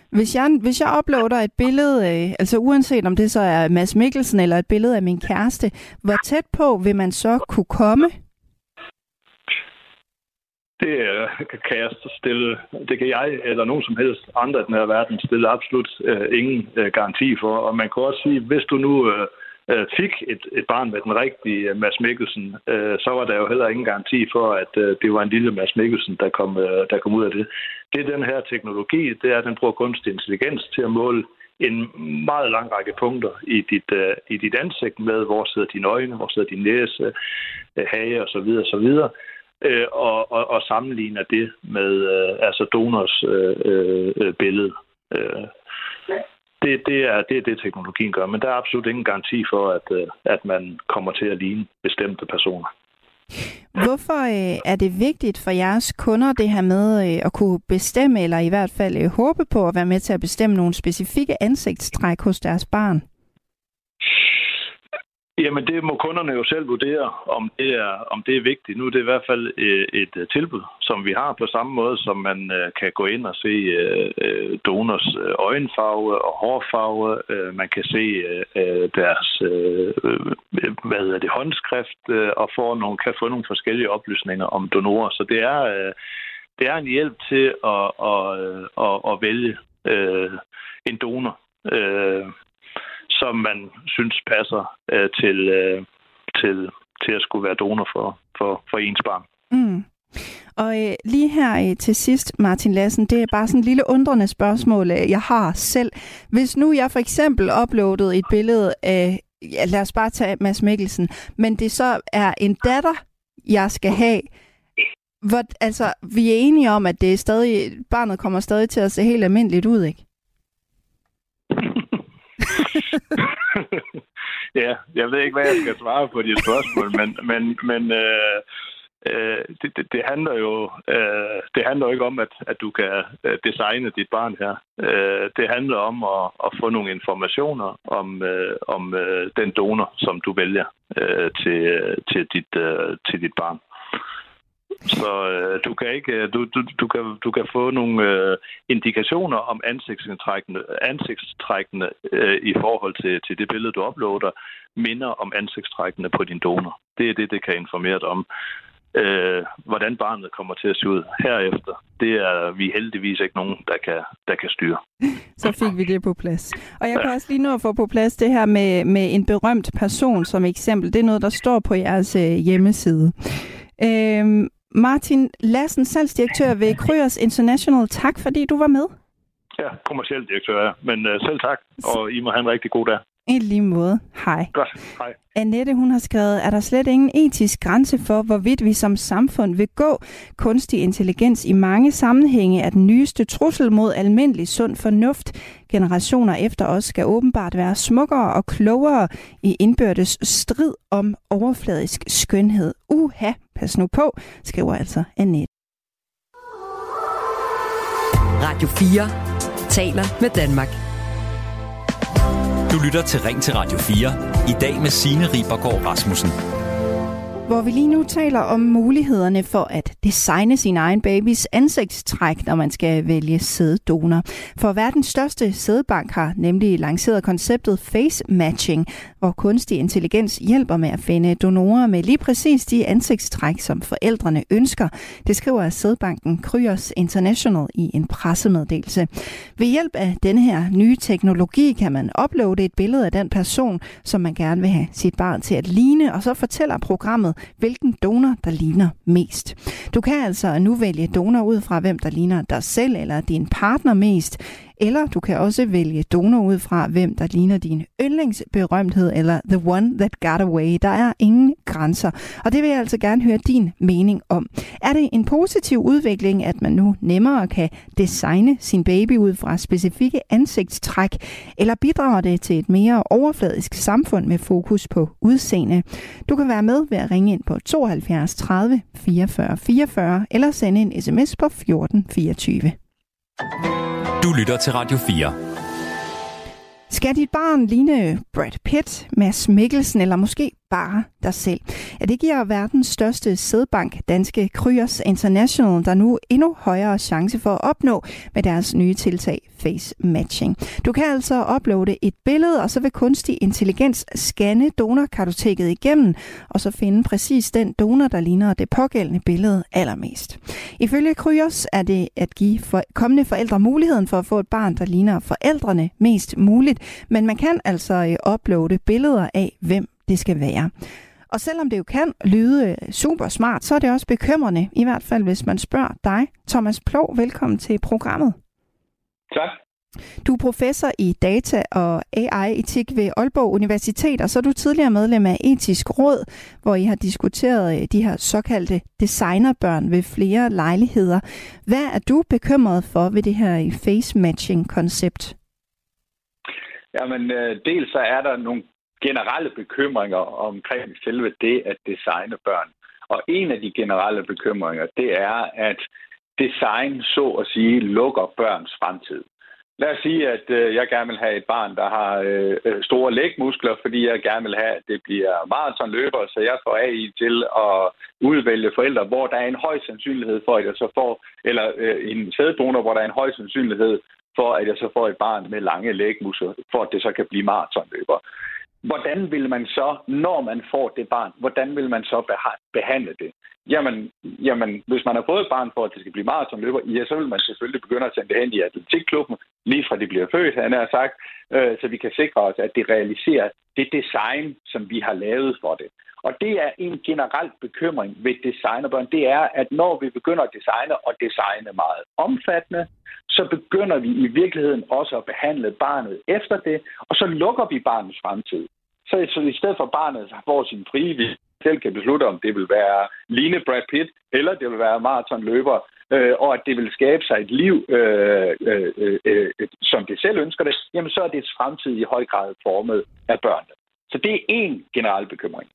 Hvis jeg, hvis jeg uploader et billede, øh, altså uanset om det så er Mads Mikkelsen eller et billede af min kæreste, hvor tæt på vil man så kunne komme? Det kan jeg stille, det kan jeg eller nogen som helst andre i den her verden stille absolut øh, ingen øh, garanti for. Og man kan også sige, hvis du nu øh, øh fik et, et barn med den rigtige øh, Mads Mikkelsen, øh, så var der jo heller ingen garanti for, at øh, det var en lille Mads Mikkelsen, der kom, øh, der kom ud af det. Det er den her teknologi, det er, at den bruger kunstig intelligens til at måle en meget lang række punkter i dit, øh, i dit ansigt med, hvor sidder dine øjne, hvor sidder din næse, øh, hage osv. osv øh, og, og, og sammenligner det med øh, altså donors øh, øh, billede. Øh, det, det, er, det er det, teknologien gør, men der er absolut ingen garanti for, at, øh, at man kommer til at ligne bestemte personer. Hvorfor øh, er det vigtigt for jeres kunder det her med øh, at kunne bestemme, eller i hvert fald øh, håbe på at være med til at bestemme nogle specifikke ansigtstræk hos deres barn? Jamen, det må kunderne jo selv vurdere, om det er, om det er vigtigt. Nu er det i hvert fald øh, et, øh, tilbud, som vi har på samme måde, som man øh, kan gå ind og se donors øjenfarve og hårfarve. Man kan se deres hvad hedder det, håndskrift og få nogle, kan få nogle forskellige oplysninger om donorer. Så det er, det er en hjælp til at, at, at, at vælge en donor som man synes passer øh, til, øh, til, til at skulle være donor for, for, for ens barn. Mm. Og øh, lige her øh, til sidst, Martin Lassen, det er bare sådan en lille undrende spørgsmål, øh, jeg har selv. Hvis nu jeg for eksempel uploadede et billede af, ja, lad os bare tage Mads Mikkelsen, men det så er en datter, jeg skal have, hvor, altså, vi er enige om, at det er stadig, barnet kommer stadig til at se helt almindeligt ud, ikke? ja, jeg ved ikke, hvad jeg skal svare på de spørgsmål, men, men, men øh, øh, det, det, det handler jo øh, det handler jo ikke om, at, at du kan øh, designe dit barn her. Øh, det handler om at, at få nogle informationer om, øh, om øh, den donor, som du vælger øh, til, til, dit, øh, til dit barn. Så øh, du kan ikke du, du, du, kan, du kan få nogle øh, indikationer om ansigtstrækkende, ansigtstrækkende øh, i forhold til, til det billede, du uploader, minder om ansigtstrækkende på din donor. Det er det, det kan informere dig om. Øh, hvordan barnet kommer til at se ud herefter, det er vi heldigvis ikke nogen, der kan, der kan styre. Så fik vi det på plads. Og jeg kan også lige nå at få på plads det her med, med en berømt person som eksempel. Det er noget, der står på jeres øh, hjemmeside. Øh, Martin Lassen, salgsdirektør ved Kryos International. Tak, fordi du var med. Ja, kommersiel direktør, ja. Men uh, selv tak, og I må have en rigtig god dag. I lige måde. Hej. Godt. Hej. Annette, hun har skrevet, er der slet ingen etisk grænse for, hvorvidt vi som samfund vil gå? Kunstig intelligens i mange sammenhænge er den nyeste trussel mod almindelig sund fornuft. Generationer efter os skal åbenbart være smukkere og klogere i indbyrdes strid om overfladisk skønhed. Uha, pas nu på, skriver altså Annette. Radio 4 taler med Danmark. Du lytter til Ring til Radio 4. I dag med Signe Ribergaard Rasmussen. Hvor vi lige nu taler om mulighederne for at designe sin egen babys ansigtstræk, når man skal vælge sæddonor. For verdens største sædbank har nemlig lanceret konceptet face matching, hvor kunstig intelligens hjælper med at finde donorer med lige præcis de ansigtstræk, som forældrene ønsker. Det skriver sædbanken Kryos International i en pressemeddelelse. Ved hjælp af denne her nye teknologi kan man uploade et billede af den person, som man gerne vil have sit barn til at ligne, og så fortæller programmet, hvilken donor, der ligner mest. Du kan altså nu vælge donor ud fra, hvem der ligner dig selv eller din partner mest, eller du kan også vælge donor ud fra, hvem der ligner din yndlingsberømthed eller the one that got away. Der er ingen grænser. Og det vil jeg altså gerne høre din mening om. Er det en positiv udvikling, at man nu nemmere kan designe sin baby ud fra specifikke ansigtstræk, eller bidrager det til et mere overfladisk samfund med fokus på udseende? Du kan være med ved at ringe ind på 72 30 44 44 eller sende en sms på 14 24. Du lytter til Radio 4. Skal dit barn ligne Brad Pitt, Mads Mikkelsen eller måske bare dig selv. Ja, det giver verdens største sædbank, danske Kryos International, der nu endnu højere chance for at opnå med deres nye tiltag Face Matching. Du kan altså uploade et billede, og så vil kunstig intelligens scanne donorkartoteket igennem, og så finde præcis den donor, der ligner det pågældende billede allermest. Ifølge Kryos er det at give for kommende forældre muligheden for at få et barn, der ligner forældrene mest muligt, men man kan altså øh, uploade billeder af, hvem det skal være. Og selvom det jo kan lyde øh, super smart, så er det også bekymrende, i hvert fald hvis man spørger dig. Thomas Plov, velkommen til programmet. Tak. Du er professor i data og AI-etik ved Aalborg Universitet, og så er du tidligere medlem af Etisk Råd, hvor I har diskuteret øh, de her såkaldte designerbørn ved flere lejligheder. Hvad er du bekymret for ved det her face-matching-koncept? Jamen, øh, dels så er der nogle generelle bekymringer omkring selve det at designe børn. Og en af de generelle bekymringer, det er, at design, så at sige, lukker børns fremtid. Lad os sige, at øh, jeg gerne vil have et barn, der har øh, øh store lægmuskler, fordi jeg gerne vil have, at det bliver maratonløber, så jeg får AI til at udvælge forældre, hvor der er en høj sandsynlighed for, at jeg så får, eller øh, en sæddonor, hvor der er en høj sandsynlighed for, at jeg så får et barn med lange lægmuskler, for at det så kan blive maratonløber hvordan vil man så, når man får det barn, hvordan vil man så behandle det? Jamen, jamen, hvis man har fået et barn for, at det skal blive maratonløber, ja, så vil man selvfølgelig begynde at sende det hen i atletikklubben, lige fra det bliver født, han har sagt, øh, så vi kan sikre os, at det realiserer det design, som vi har lavet for det. Og det er en generel bekymring ved designerbørn, det er, at når vi begynder at designe og designe meget omfattende, så begynder vi i virkeligheden også at behandle barnet efter det, og så lukker vi barnets fremtid. Så, så i stedet for barnet får sin frie selv kan beslutte, om det vil være Line Brad Pitt, eller det vil være maratonløber, øh, og at det vil skabe sig et liv, øh, øh, øh, øh, som det selv ønsker det, jamen så er det fremtid i høj grad formet af børnene. Så det er en generel bekymring.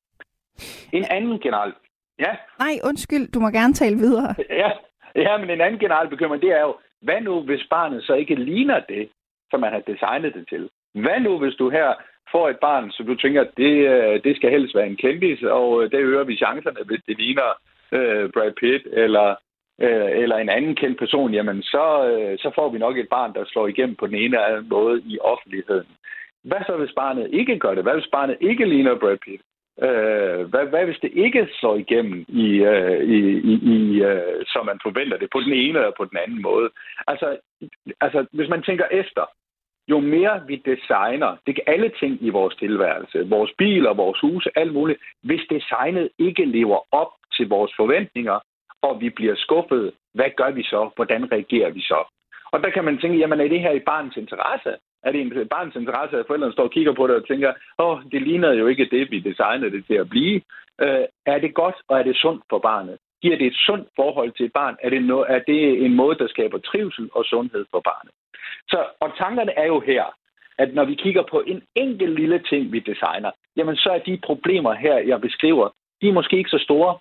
En anden generel... Ja? Nej, undskyld, du må gerne tale videre. Ja, ja men en anden generel bekymring, det er jo, hvad nu, hvis barnet så ikke ligner det, som man har designet det til? Hvad nu, hvis du her får et barn, som du tænker, det, øh, det skal helst være en kendis, og øh, det øger vi chancerne, hvis det ligner øh, Brad Pitt eller, øh, eller en anden kendt person, jamen så, øh, så får vi nok et barn, der slår igennem på den ene eller anden måde i offentligheden. Hvad så, hvis barnet ikke gør det? Hvad hvis barnet ikke ligner Brad Pitt? Øh, hvad, hvad hvis det ikke slår igennem, i, øh, i, i, i øh, som man forventer det, på den ene eller på den anden måde? Altså, altså hvis man tænker efter, jo mere vi designer, det kan alle ting i vores tilværelse, vores biler, vores huse, alt muligt, hvis designet ikke lever op til vores forventninger, og vi bliver skuffet, hvad gør vi så? Hvordan reagerer vi så? Og der kan man tænke, jamen er det her i barnets interesse? Er det en barns interesse, at forældrene står og kigger på det og tænker, åh, oh, det ligner jo ikke det, vi designede det til at blive. Uh, er det godt, og er det sundt for barnet? Giver det et sundt forhold til et barn? Er det, no, er det en måde, der skaber trivsel og sundhed for barnet? Så, og tankerne er jo her, at når vi kigger på en enkelt lille ting, vi designer, jamen så er de problemer her, jeg beskriver, de er måske ikke så store,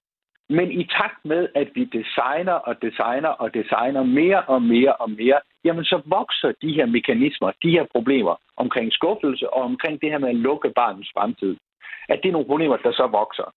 men i takt med, at vi designer og designer og designer mere og mere og mere, jamen så vokser de her mekanismer, de her problemer omkring skuffelse og omkring det her med at lukke barnets fremtid. At det er nogle problemer, der så vokser.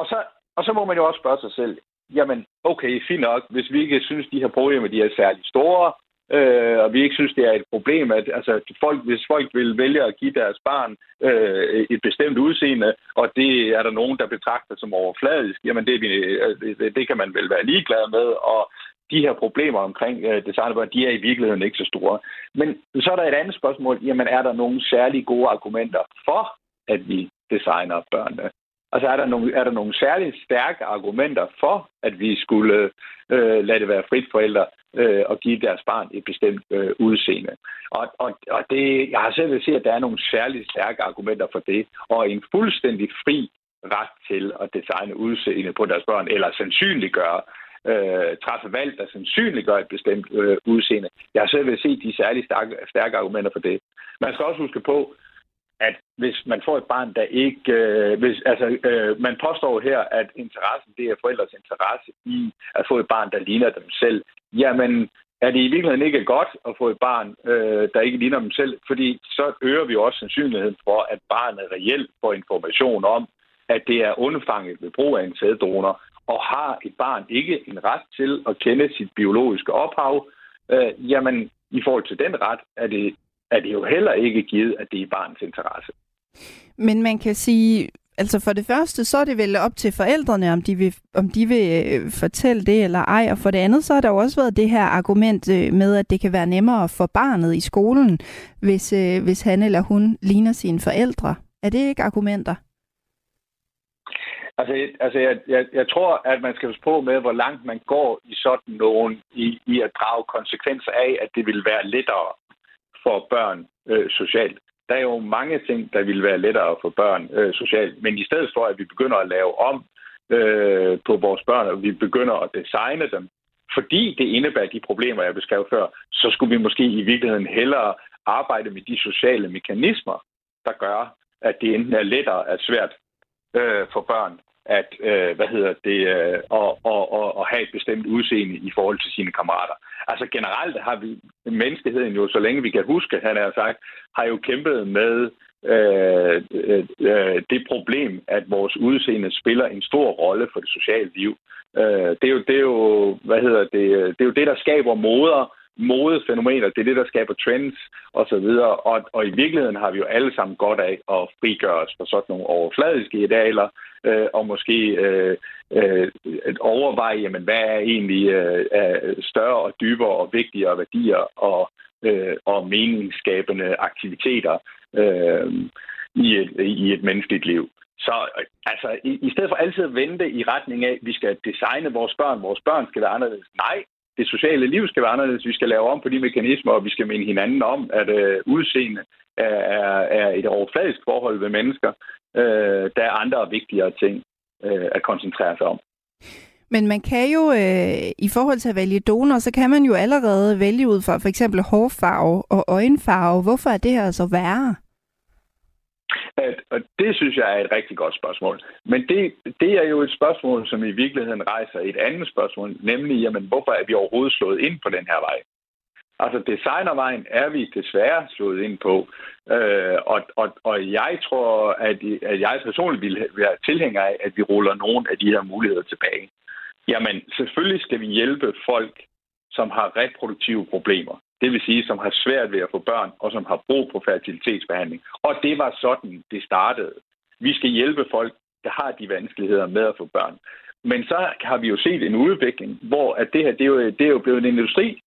Og så, og så må man jo også spørge sig selv, jamen okay, fint nok, hvis vi ikke synes, de her problemer de er særlig store, øh, og vi ikke synes, det er et problem, at altså, folk, hvis folk vil vælge at give deres barn øh, et bestemt udseende, og det er der nogen, der betragter som overfladisk, jamen det, øh, det, det kan man vel være ligeglad med, og de her problemer omkring øh, designerbørn, de er i virkeligheden ikke så store. Men så er der et andet spørgsmål, jamen er der nogle særlig gode argumenter for, at vi designer børnene? Altså er der nogle, er der nogle særligt stærke argumenter for, at vi skulle øh, lade det være frit forældre øh, og give deres barn et bestemt øh, udseende. Og, og, og det, jeg har selv vil se, at der er nogle særligt stærke argumenter for det, og en fuldstændig fri ret til at designe udseende på deres børn, eller sandsynliggøre øh, træffe valg, der sandsynliggør et bestemt øh, udseende. Jeg har selv set se de særligt stærke, stærke argumenter for det. Man skal også huske på, at hvis man får et barn, der ikke... Øh, hvis, altså, øh, man påstår her, at interessen, det er forældres interesse i at få et barn, der ligner dem selv. Jamen, er det i virkeligheden ikke godt at få et barn, øh, der ikke ligner dem selv? Fordi så øger vi også sandsynligheden for, at barnet reelt får information om, at det er undfanget ved brug af en sæddonor, og har et barn ikke en ret til at kende sit biologiske ophav, øh, jamen i forhold til den ret er det er det jo heller ikke givet, at det er i barnets interesse. Men man kan sige, altså for det første, så er det vel op til forældrene, om de vil, om de vil øh, fortælle det eller ej. Og for det andet, så har der jo også været det her argument øh, med, at det kan være nemmere for barnet i skolen, hvis, øh, hvis han eller hun ligner sine forældre. Er det ikke argumenter? Altså, altså jeg, jeg, jeg tror, at man skal på med, hvor langt man går i sådan nogen, i, i at drage konsekvenser af, at det vil være lettere for børn øh, socialt. Der er jo mange ting, der ville være lettere for børn øh, socialt, men i stedet for, at vi begynder at lave om øh, på vores børn, og vi begynder at designe dem, fordi det indebærer de problemer, jeg beskrev før, så skulle vi måske i virkeligheden hellere arbejde med de sociale mekanismer, der gør, at det enten er lettere at svært øh, for børn at, øh, hvad hedder det, øh, og, og, og, og have et bestemt udseende i forhold til sine kammerater. Altså generelt har vi, menneskeheden jo, så længe vi kan huske, han har sagt, har jo kæmpet med øh, øh, det problem, at vores udseende spiller en stor rolle for det sociale liv. Øh, det, er jo, det, er jo, hvad hedder det, det er jo det, der skaber moder, modefænomener, det er det, der skaber trends osv. Og, og i virkeligheden har vi jo alle sammen godt af at frigøre os fra sådan nogle overfladiske idealer, øh, og måske øh, øh, at overveje, jamen, hvad er egentlig øh, større og dybere og vigtigere værdier og, øh, og meningsskabende aktiviteter øh, i, et, i et menneskeligt liv. Så altså, i, i stedet for altid at vente i retning af, at vi skal designe vores børn, vores børn skal være anderledes. Nej, det sociale liv skal være anderledes. Vi skal lave om på de mekanismer, og vi skal minde hinanden om, at øh, udseende er, er, er et overfladisk forhold ved mennesker. Øh, der er andre vigtigere ting øh, at koncentrere sig om. Men man kan jo, øh, i forhold til at vælge donor, så kan man jo allerede vælge ud fra for eksempel hårfarve og øjenfarve. Hvorfor er det her så værre? At, og det synes jeg er et rigtig godt spørgsmål. Men det, det er jo et spørgsmål, som i virkeligheden rejser et andet spørgsmål, nemlig, jamen, hvorfor er vi overhovedet slået ind på den her vej? Altså designervejen er vi desværre slået ind på. Øh, og, og, og jeg tror, at, at jeg personligt vil være tilhænger af, at vi ruller nogle af de her muligheder tilbage. Jamen, selvfølgelig skal vi hjælpe folk, som har reproduktive problemer. Det vil sige, som har svært ved at få børn, og som har brug for fertilitetsbehandling. Og det var sådan, det startede. Vi skal hjælpe folk, der har de vanskeligheder med at få børn. Men så har vi jo set en udvikling, hvor at det her det er, jo, det er jo blevet en industri,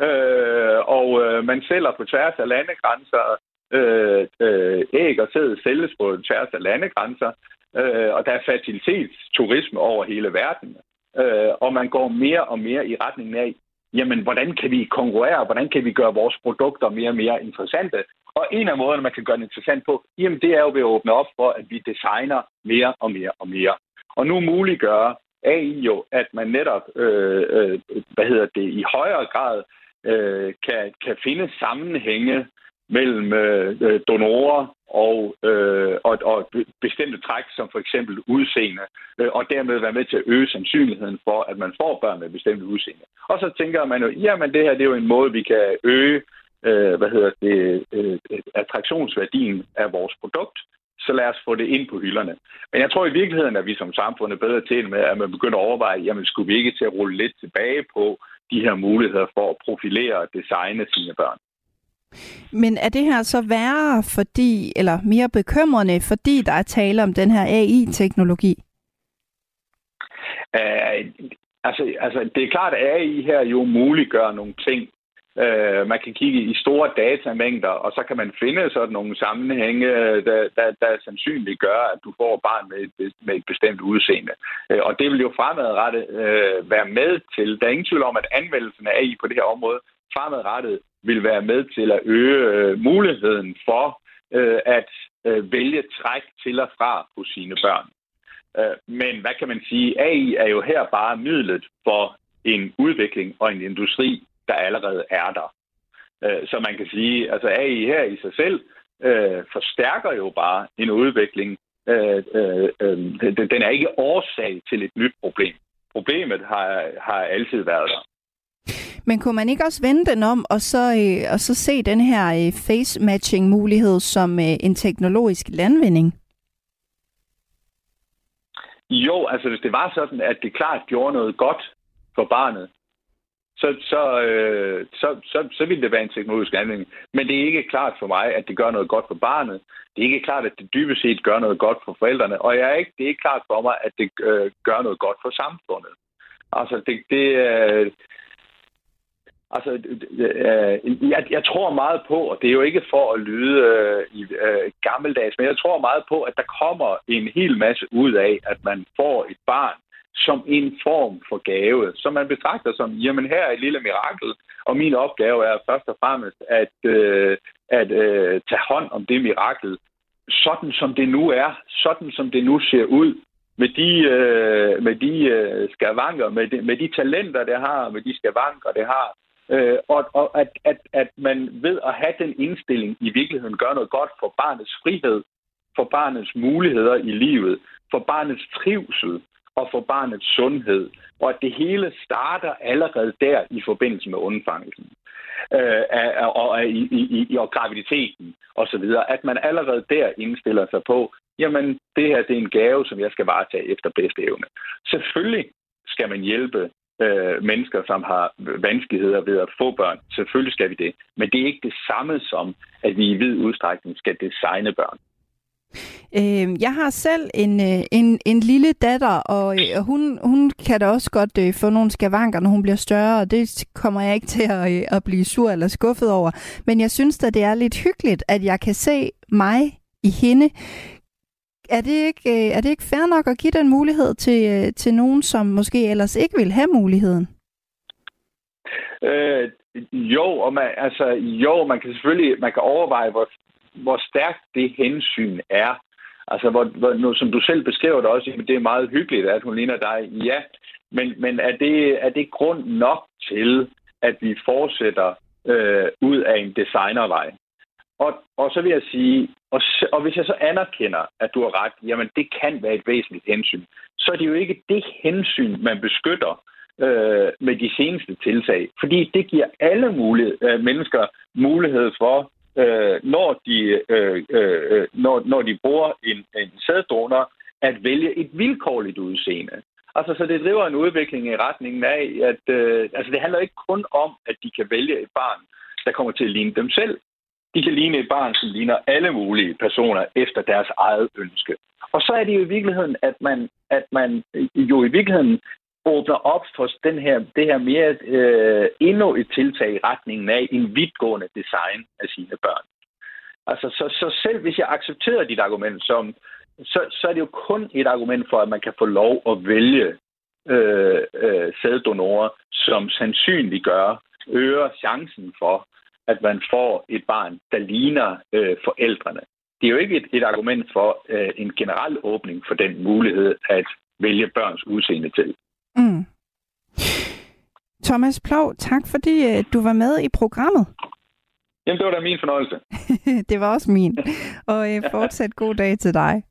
øh, og øh, man sælger på tværs af landegrænser, øh, øh, æg og sæd sælges på tværs af landegrænser, øh, og der er fertilitetsturisme over hele verden. Øh, og man går mere og mere i retning af, jamen, hvordan kan vi konkurrere, hvordan kan vi gøre vores produkter mere og mere interessante? Og en af måderne, man kan gøre det interessant på, jamen, det er jo ved at åbne op for, at vi designer mere og mere og mere. Og nu muliggør AI jo, at man netop, øh, øh, hvad hedder det, i højere grad øh, kan, kan finde sammenhænge mellem øh, øh, donorer og, øh, og, og bestemte træk, som for eksempel udseende, øh, og dermed være med til at øge sandsynligheden for, at man får børn med bestemte udseende. Og så tænker man jo, jamen det her det er jo en måde, vi kan øge øh, hvad hedder det, øh, attraktionsværdien af vores produkt, så lad os få det ind på hylderne. Men jeg tror i virkeligheden, at vi som samfund er bedre til med, at man begynder at overveje, jamen skulle vi ikke til at rulle lidt tilbage på de her muligheder for at profilere og designe sine børn. Men er det her så værre, fordi, eller mere bekymrende, fordi der er tale om den her AI-teknologi? Uh, øh, altså, altså, det er klart, at AI her jo muliggør nogle ting. Uh, man kan kigge i store datamængder, og så kan man finde sådan nogle sammenhænge, der, der, der sandsynligt gør, at du får barn med et, med et bestemt udseende. Uh, og det vil jo fremadrettet uh, være med til. Der er ingen tvivl om, at anvendelsen af AI på det her område fremadrettet vil være med til at øge øh, muligheden for øh, at øh, vælge træk til og fra hos sine børn. Øh, men hvad kan man sige? AI er jo her bare midlet for en udvikling og en industri, der allerede er der. Øh, så man kan sige, altså AI her i sig selv øh, forstærker jo bare en udvikling. Øh, øh, øh, den er ikke årsag til et nyt problem. Problemet har, har altid været der. Men kunne man ikke også vende den om, og så, øh, og så se den her øh, face-matching-mulighed som øh, en teknologisk landvinding? Jo, altså hvis det var sådan, at det klart gjorde noget godt for barnet, så, så, øh, så, så, så ville det være en teknologisk anvendelse. Men det er ikke klart for mig, at det gør noget godt for barnet. Det er ikke klart, at det dybest set gør noget godt for forældrene. Og jeg er ikke, det er ikke klart for mig, at det øh, gør noget godt for samfundet. Altså, det, det, øh, Altså, øh, jeg, jeg tror meget på, og det er jo ikke for at lyde øh, øh, gammeldags, men jeg tror meget på, at der kommer en hel masse ud af, at man får et barn som en form for gave, som man betragter som, jamen her er et lille mirakel, og min opgave er først og fremmest at, øh, at øh, tage hånd om det mirakel, sådan som det nu er, sådan som det nu ser ud, med de, øh, med de øh, skavanker, med de, med de talenter, det har, med de skavanker, det har, Øh, og og at, at, at man ved at have den indstilling i virkeligheden gør noget godt for barnets frihed, for barnets muligheder i livet, for barnets trivsel og for barnets sundhed. Og at det hele starter allerede der i forbindelse med undfangelsen øh, og, og, i, i, i, og graviditeten osv. At man allerede der indstiller sig på, jamen det her det er en gave, som jeg skal varetage efter bedste evne. Selvfølgelig skal man hjælpe øh, mennesker, som har vanskeligheder ved at få børn. Selvfølgelig skal vi det. Men det er ikke det samme som, at vi i vid udstrækning skal designe børn. Øh, jeg har selv en, øh, en, en lille datter, øh, og hun, hun kan da også godt øh, få nogle skavanker, når hun bliver større, og det kommer jeg ikke til at, øh, at blive sur eller skuffet over. Men jeg synes da, det er lidt hyggeligt, at jeg kan se mig i hende. Er det ikke, øh, er det ikke fair nok at give den mulighed til, øh, til nogen, som måske ellers ikke vil have muligheden? Øh, jo, og man, altså, jo, man kan selvfølgelig man kan overveje, hvor, hvor stærkt det hensyn er. Altså, hvor, hvor, nu, som du selv beskriver det også, det er meget hyggeligt, at hun ligner dig. Ja, men, men er, det, er det grund nok til, at vi fortsætter øh, ud af en designervej? Og, og så vil jeg sige, og, og hvis jeg så anerkender, at du har ret, jamen det kan være et væsentligt hensyn, så er det jo ikke det hensyn, man beskytter øh, med de seneste tiltag. Fordi det giver alle mulighed, øh, mennesker mulighed for, øh, når, de, øh, øh, øh når, når de bruger en, en sæddonor, at vælge et vilkårligt udseende. Altså, så det driver en udvikling i retningen af, at øh, altså, det handler ikke kun om, at de kan vælge et barn, der kommer til at ligne dem selv. De kan ligne et barn, som ligner alle mulige personer efter deres eget ønske. Og så er det jo i virkeligheden, at man, at man jo i virkeligheden åbner op for den her, det her mere øh, endnu et tiltag i retningen af en vidtgående design af sine børn. Altså, så, så selv hvis jeg accepterer dit argument, som, så, så er det jo kun et argument for, at man kan få lov at vælge øh, øh, sæddonorer, som sandsynliggør, øger chancen for, at man får et barn, der ligner øh, forældrene. Det er jo ikke et, et argument for øh, en generel åbning for den mulighed at vælge børns udseende til. Mm. Thomas Plov, tak fordi øh, du var med i programmet. Jamen, det var da min fornøjelse. det var også min. Og øh, fortsat god dag til dig.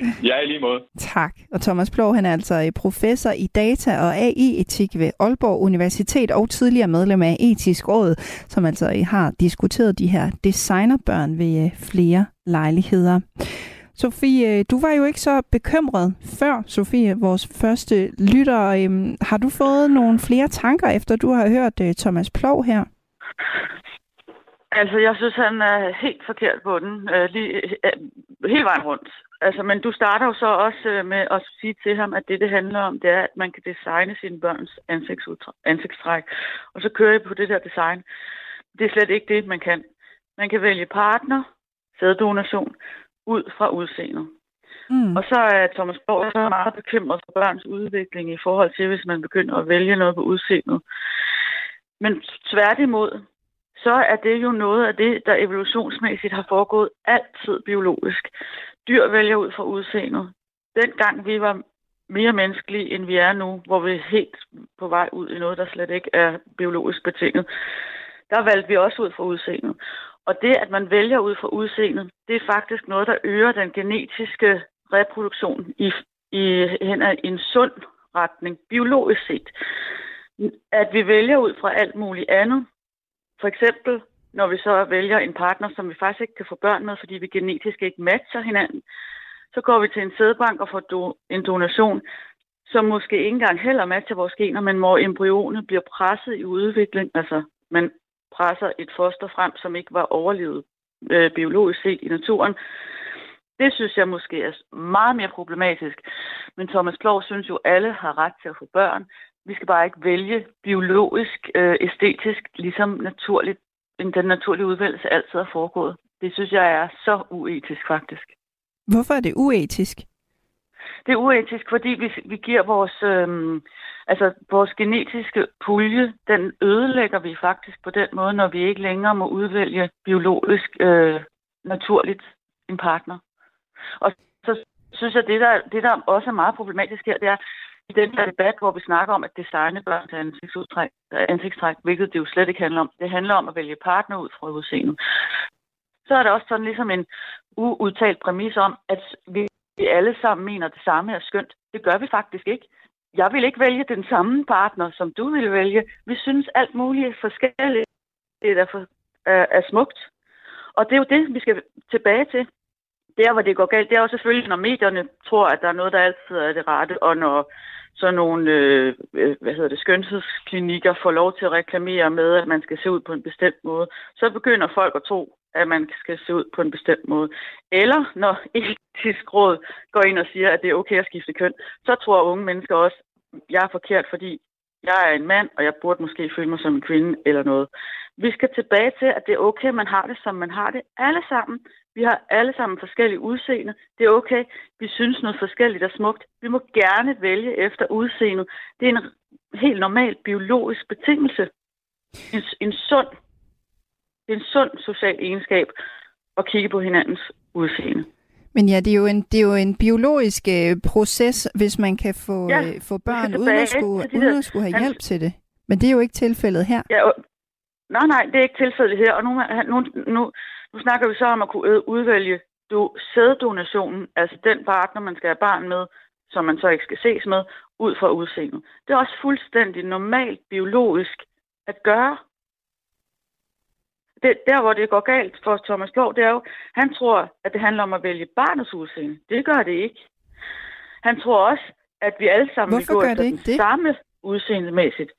Ja, i lige måde. Tak. Og Thomas Plov, han er altså øh, professor i data og AI-etik ved Aalborg Universitet og tidligere medlem af Etisk Råd, som altså har diskuteret de her designerbørn ved flere lejligheder. Sofie, du var jo ikke så bekymret før, Sofie, vores første lytter. Øhm, har du fået nogle flere tanker, efter du har hørt øh, Thomas Plov her? Altså, jeg synes, han er helt forkert på den, øh, lige, øh, hele vejen rundt. Altså, men du starter jo så også øh, med at sige til ham, at det, det handler om, det er, at man kan designe sine børns ansigtstræk. Og så kører jeg på det der design. Det er slet ikke det, man kan. Man kan vælge partner, sæddonation, ud fra udseendet. Mm. Og så er Thomas Borg så meget bekymret for børns udvikling i forhold til, hvis man begynder at vælge noget på udseendet. Men tværtimod, så er det jo noget af det, der evolutionsmæssigt har foregået altid biologisk. Dyr vælger ud fra udseendet. Dengang vi var mere menneskelige, end vi er nu, hvor vi er helt på vej ud i noget, der slet ikke er biologisk betinget, der valgte vi også ud fra udseendet. Og det, at man vælger ud fra udseendet, det er faktisk noget, der øger den genetiske reproduktion i, i hen ad en sund retning, biologisk set. At vi vælger ud fra alt muligt andet, for eksempel når vi så vælger en partner, som vi faktisk ikke kan få børn med, fordi vi genetisk ikke matcher hinanden, så går vi til en sædbank og får do, en donation, som måske ikke engang heller matcher vores gener, men hvor embryonet bliver presset i udvikling. Altså, man presser et foster frem, som ikke var overlevet øh, biologisk set i naturen. Det synes jeg måske er meget mere problematisk. Men Thomas Plov synes jo, at alle har ret til at få børn. Vi skal bare ikke vælge biologisk, øh, æstetisk, ligesom naturligt, den naturlige udvælgelse altid har foregået. Det synes jeg er så uetisk faktisk. Hvorfor er det uetisk? Det er uetisk, fordi vi, vi giver vores, øh, altså vores genetiske pulje, den ødelægger vi faktisk på den måde, når vi ikke længere må udvælge biologisk øh, naturligt en partner. Og så synes jeg, det der, det der også er meget problematisk her, det er, i den her debat, hvor vi snakker om at designe børns til ansigtstræk, ansigtstræk, hvilket det jo slet ikke handler om. Det handler om at vælge partner ud fra udseendet. Så er der også sådan ligesom en uudtalt præmis om, at vi alle sammen mener, at det samme er skønt. Det gør vi faktisk ikke. Jeg vil ikke vælge den samme partner, som du vil vælge. Vi synes alt muligt forskelligt er, for, er, er smukt. Og det er jo det, vi skal tilbage til der, hvor det går galt, det er jo selvfølgelig, når medierne tror, at der er noget, der altid er det rette, og når sådan nogle, øh, øh, hvad hedder det, skønhedsklinikker får lov til at reklamere med, at man skal se ud på en bestemt måde, så begynder folk at tro, at man skal se ud på en bestemt måde. Eller når etisk råd går ind og siger, at det er okay at skifte køn, så tror unge mennesker også, at jeg er forkert, fordi jeg er en mand, og jeg burde måske føle mig som en kvinde eller noget. Vi skal tilbage til, at det er okay, man har det, som man har det alle sammen. Vi har alle sammen forskellige udseende. Det er okay. Vi synes noget forskelligt er smukt. Vi må gerne vælge efter udseende. Det er en helt normal biologisk betingelse. En, en sund, det er en sund social egenskab at kigge på hinandens udseende. Men ja, det er jo en, det er jo en biologisk øh, proces, hvis man kan få, Ja, øh, få børn uden at, skulle, de uden at skulle have han- hjælp til det. Men det er jo ikke tilfældet her. Ja, og, nej, nej, det er ikke tilfældet her. Og nu, nu, nu, nu snakker vi så om at kunne udvælge du, sæddonationen, altså den partner, man skal have barn med, som man så ikke skal ses med, ud fra udseendet. Det er også fuldstændig normalt biologisk at gøre. Det, der, hvor det går galt for Thomas Blå, det er jo, han tror, at det handler om at vælge barnets udseende. Det gør det ikke. Han tror også, at vi alle sammen Hvorfor vil gå efter det den det? samme udseendemæssigt.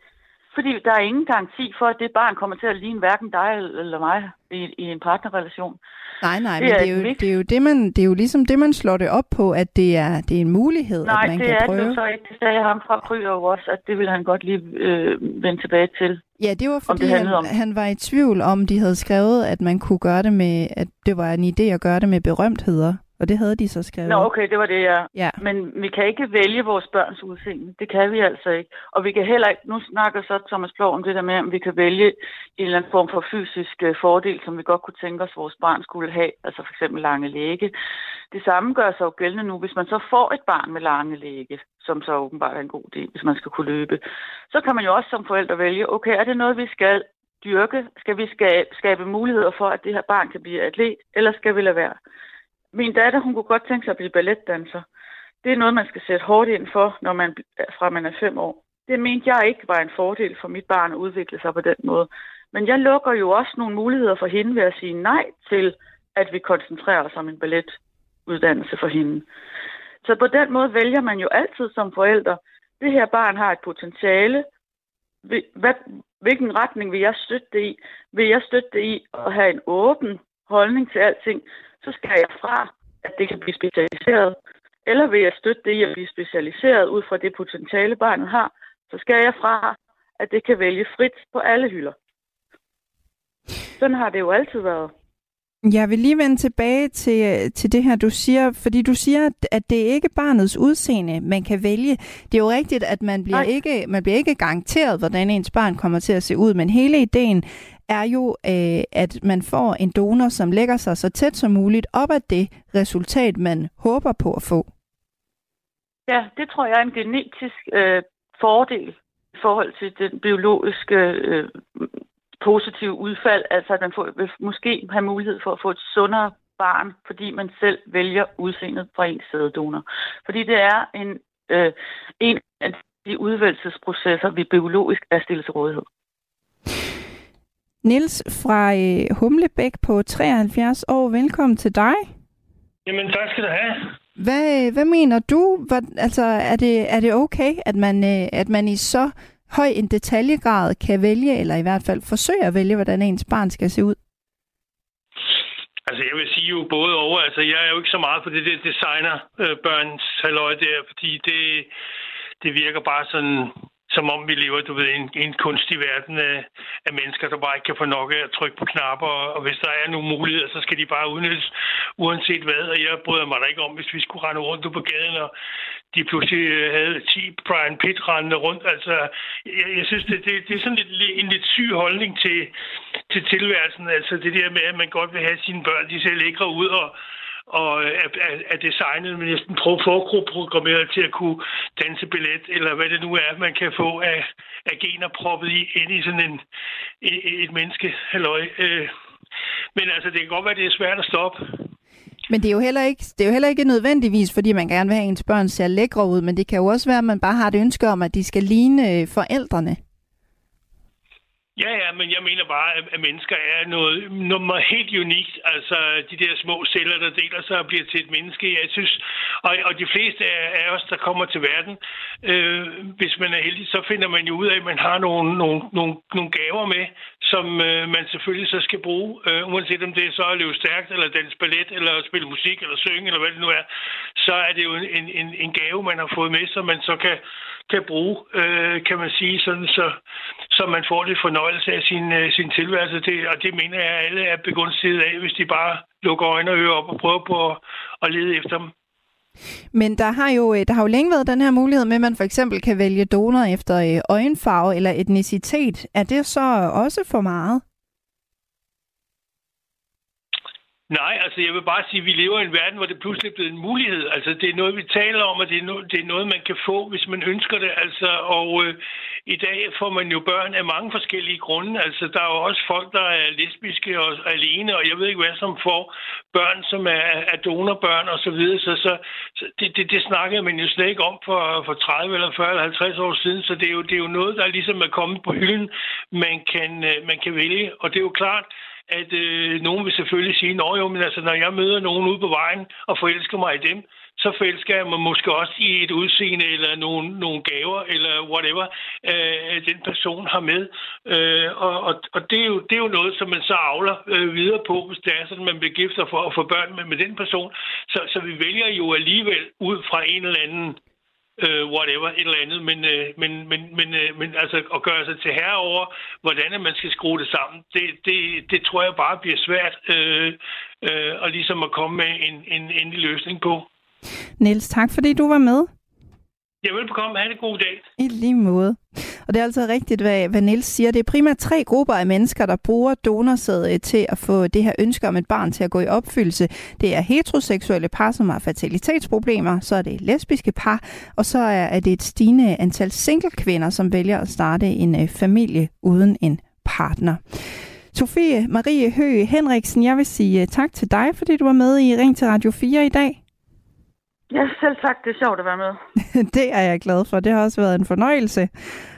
Fordi der er ingen garanti for, at det barn kommer til at ligne hverken dig eller mig i, i en partnerrelation. Nej, nej, Det men er det er, jo, mix. det, er jo det, man, det er jo ligesom det, man slår det op på, at det er, det er en mulighed, Nej, at man det kan er prøve. det jo så ikke. Det sagde ham fra Kryer jo også, at det ville han godt lige øh, vende tilbage til. Ja, det var fordi, det han, om. han var i tvivl om, de havde skrevet, at man kunne gøre det med, at det var en idé at gøre det med berømtheder. Og det havde de så skrevet. Nå, okay, det var det, ja. Ja. Men vi kan ikke vælge vores børns udseende. Det kan vi altså ikke. Og vi kan heller ikke, nu snakker så Thomas Blå om det der med, om vi kan vælge en eller anden form for fysisk øh, fordel, som vi godt kunne tænke os, vores barn skulle have. Altså for eksempel lange læge. Det samme gør sig jo gældende nu, hvis man så får et barn med lange læge, som så åbenbart er en god idé, hvis man skal kunne løbe. Så kan man jo også som forældre vælge, okay, er det noget, vi skal dyrke? Skal vi skabe, skabe muligheder for, at det her barn kan blive atlet, eller skal vi lade være? Min datter, hun kunne godt tænke sig at blive balletdanser. Det er noget, man skal sætte hårdt ind for, når man, fra man er fem år. Det mente jeg ikke var en fordel for mit barn at udvikle sig på den måde. Men jeg lukker jo også nogle muligheder for hende ved at sige nej til, at vi koncentrerer os om en balletuddannelse for hende. Så på den måde vælger man jo altid som forældre, det her barn har et potentiale. Hvad, hvilken retning vil jeg støtte det i? Vil jeg støtte det i at have en åben holdning til alting? Så skal jeg fra, at det kan blive specialiseret. Eller vil jeg støtte det i at blive specialiseret ud fra det potentiale, barnet har? Så skal jeg fra, at det kan vælge frit på alle hylder. Sådan har det jo altid været. Jeg vil lige vende tilbage til, til det her, du siger, fordi du siger, at- det er ikke barnets udseende, man kan vælge. Det er jo rigtigt, at man bliver, ikke, man bliver ikke garanteret, hvordan ens barn kommer til at se ud, men hele ideen er jo, øh, at man får en donor, som lægger sig så tæt som muligt op ad det resultat, man håber på at få. Ja, det tror jeg er en genetisk øh, fordel i forhold til den biologiske øh, positive udfald. Altså, at man får, vil måske have mulighed for at få et sundere barn, fordi man selv vælger udseendet fra ens sæddonor. Fordi det er en, øh, en af de udvælgelsesprocesser, vi biologisk er stillet til rådighed. Nils fra øh, Humlebæk på 73 år, velkommen til dig. Jamen, tak skal du have. Hvad, hvad mener du? Hvad, altså, er det, er det okay, at man, øh, at man i så høj en detaljegrad kan vælge, eller i hvert fald forsøge at vælge, hvordan ens barn skal se ud? Altså, jeg vil sige jo både over. Altså, jeg er jo ikke så meget på det der designer øh, børns halløj der, fordi det, det virker bare sådan, som om vi lever, du ved, i en, i en kunstig verden af, af mennesker, der bare ikke kan få nok af at trykke på knapper, og, og hvis der er nogle muligheder, så skal de bare udnyttes, uanset hvad, og jeg bryder mig da ikke om, hvis vi skulle rende rundt på gaden, og de pludselig øh, havde 10 Brian Pitt rendende rundt. Altså, jeg, jeg synes, det, det, det er sådan lidt, en lidt syg holdning til, til tilværelsen. Altså, det der med, at man godt vil have sine børn, de ser lækre ud, og, og øh, er, er, er designet med næsten forprogrammeret til at kunne danse billet, eller hvad det nu er, man kan få af, af gener proppet i, ind i sådan en, et, menneske. Halløj. Øh, men altså, det kan godt være, at det er svært at stoppe. Men det er, jo heller ikke, det er jo heller ikke nødvendigvis, fordi man gerne vil have, at ens børn ser lækre ud, men det kan jo også være, at man bare har et ønske om, at de skal ligne øh, forældrene. Ja, ja, men jeg mener bare, at mennesker er noget, noget helt unikt. Altså, de der små celler, der deler sig og bliver til et menneske. Jeg synes, og, og de fleste af os, der kommer til verden, øh, hvis man er heldig, så finder man jo ud af, at man har nogle, nogle, nogle, nogle gaver med, som øh, man selvfølgelig så skal bruge, øh, uanset om det er så at leve stærkt, eller danse ballet, eller spille musik, eller synge, eller hvad det nu er, så er det jo en, en, en gave, man har fået med, som man så kan, kan bruge, øh, kan man sige, sådan så, så man får lidt fornøjelse af sin, øh, sin tilværelse. Det, og det mener jeg, at alle er begunstiget af, hvis de bare lukker øjne og ører op og prøver på at, at lede efter dem. Men der har, jo, øh, der har jo længe været den her mulighed med, at man for eksempel kan vælge donor efter øh, øjenfarve eller etnicitet. Er det så også for meget? Nej, altså jeg vil bare sige, at vi lever i en verden, hvor det pludselig er blevet en mulighed. Altså det er noget, vi taler om, og det er, no- det er noget, man kan få, hvis man ønsker det. Altså, og øh, i dag får man jo børn af mange forskellige grunde. Altså der er jo også folk, der er lesbiske og alene, og jeg ved ikke hvad, som får børn, som er, er donorbørn og så videre. Så, så, så det, det, det snakkede man jo slet ikke om for, for 30 eller 40 eller 50 år siden. Så det er jo, det er jo noget, der ligesom er kommet på hylden, man kan, øh, man kan vælge. Og det er jo klart, at øh, nogen vil selvfølgelig sige, Nå jo, men altså, når jeg møder nogen ude på vejen og forelsker mig i dem, så forelsker jeg mig måske også i et udseende eller nogle, nogle gaver eller whatever, øh, den person har med. Øh, og og, og det, er jo, det er jo noget, som man så avler øh, videre på, hvis det er sådan, man bliver gift og får, får børn med, med den person. Så, så vi vælger jo alligevel ud fra en eller anden øh, whatever, et eller andet, men, øh, men, men, men, øh, men altså at gøre sig til herre over, hvordan man skal skrue det sammen, det, det, det tror jeg bare bliver svært øh, øh, og ligesom at komme med en, en endelig løsning på. Niels, tak fordi du var med. Ja, velbekomme. Ha' en god dag. I lige måde. Og det er altså rigtigt, hvad, hvad Niels siger. Det er primært tre grupper af mennesker, der bruger donorsæd øh, til at få det her ønske om et barn til at gå i opfyldelse. Det er heteroseksuelle par, som har fertilitetsproblemer, så er det lesbiske par, og så er det et stigende antal single kvinder, som vælger at starte en øh, familie uden en partner. Sofie Marie Høgh Henriksen, jeg vil sige øh, tak til dig, fordi du var med i Ring til Radio 4 i dag. Ja, selv tak. Det er sjovt at være med. det er jeg glad for. Det har også været en fornøjelse.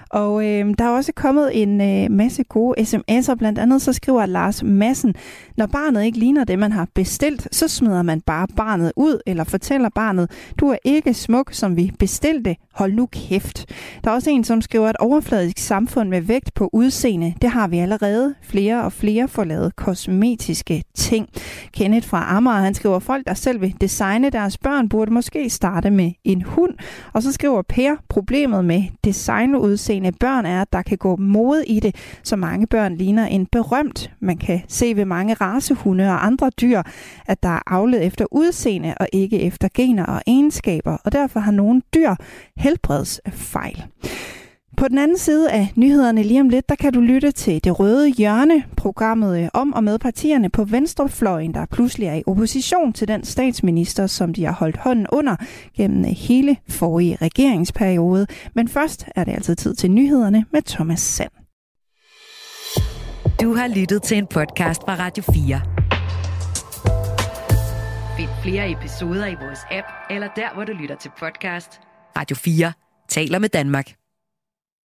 Og øh, der er også kommet en øh, masse gode sms'er. Blandt andet så skriver Lars Massen, når barnet ikke ligner det, man har bestilt, så smider man bare barnet ud, eller fortæller barnet, du er ikke smuk, som vi bestilte. Hold nu kæft. Der er også en, som skriver, at overfladisk samfund med vægt på udseende, det har vi allerede. Flere og flere får lavet kosmetiske ting. Kenneth fra Amager, han skriver, folk, der selv vil designe deres børn, burde måske starte med en hund. Og så skriver Per, problemet med designudseende børn er, at der kan gå mode i det, så mange børn ligner en berømt. Man kan se ved mange racehunde og andre dyr, at der er avlet efter udseende og ikke efter gener og egenskaber, og derfor har nogle dyr helbredsfejl. På den anden side af nyhederne lige om lidt, der kan du lytte til Det Røde Hjørne, programmet øh, om og med partierne på venstrefløjen, der pludselig er i opposition til den statsminister, som de har holdt hånden under gennem øh, hele forrige regeringsperiode. Men først er det altså tid til nyhederne med Thomas Sand. Du har lyttet til en podcast fra Radio 4. Find flere episoder i vores app, eller der, hvor du lytter til podcast. Radio 4 taler med Danmark.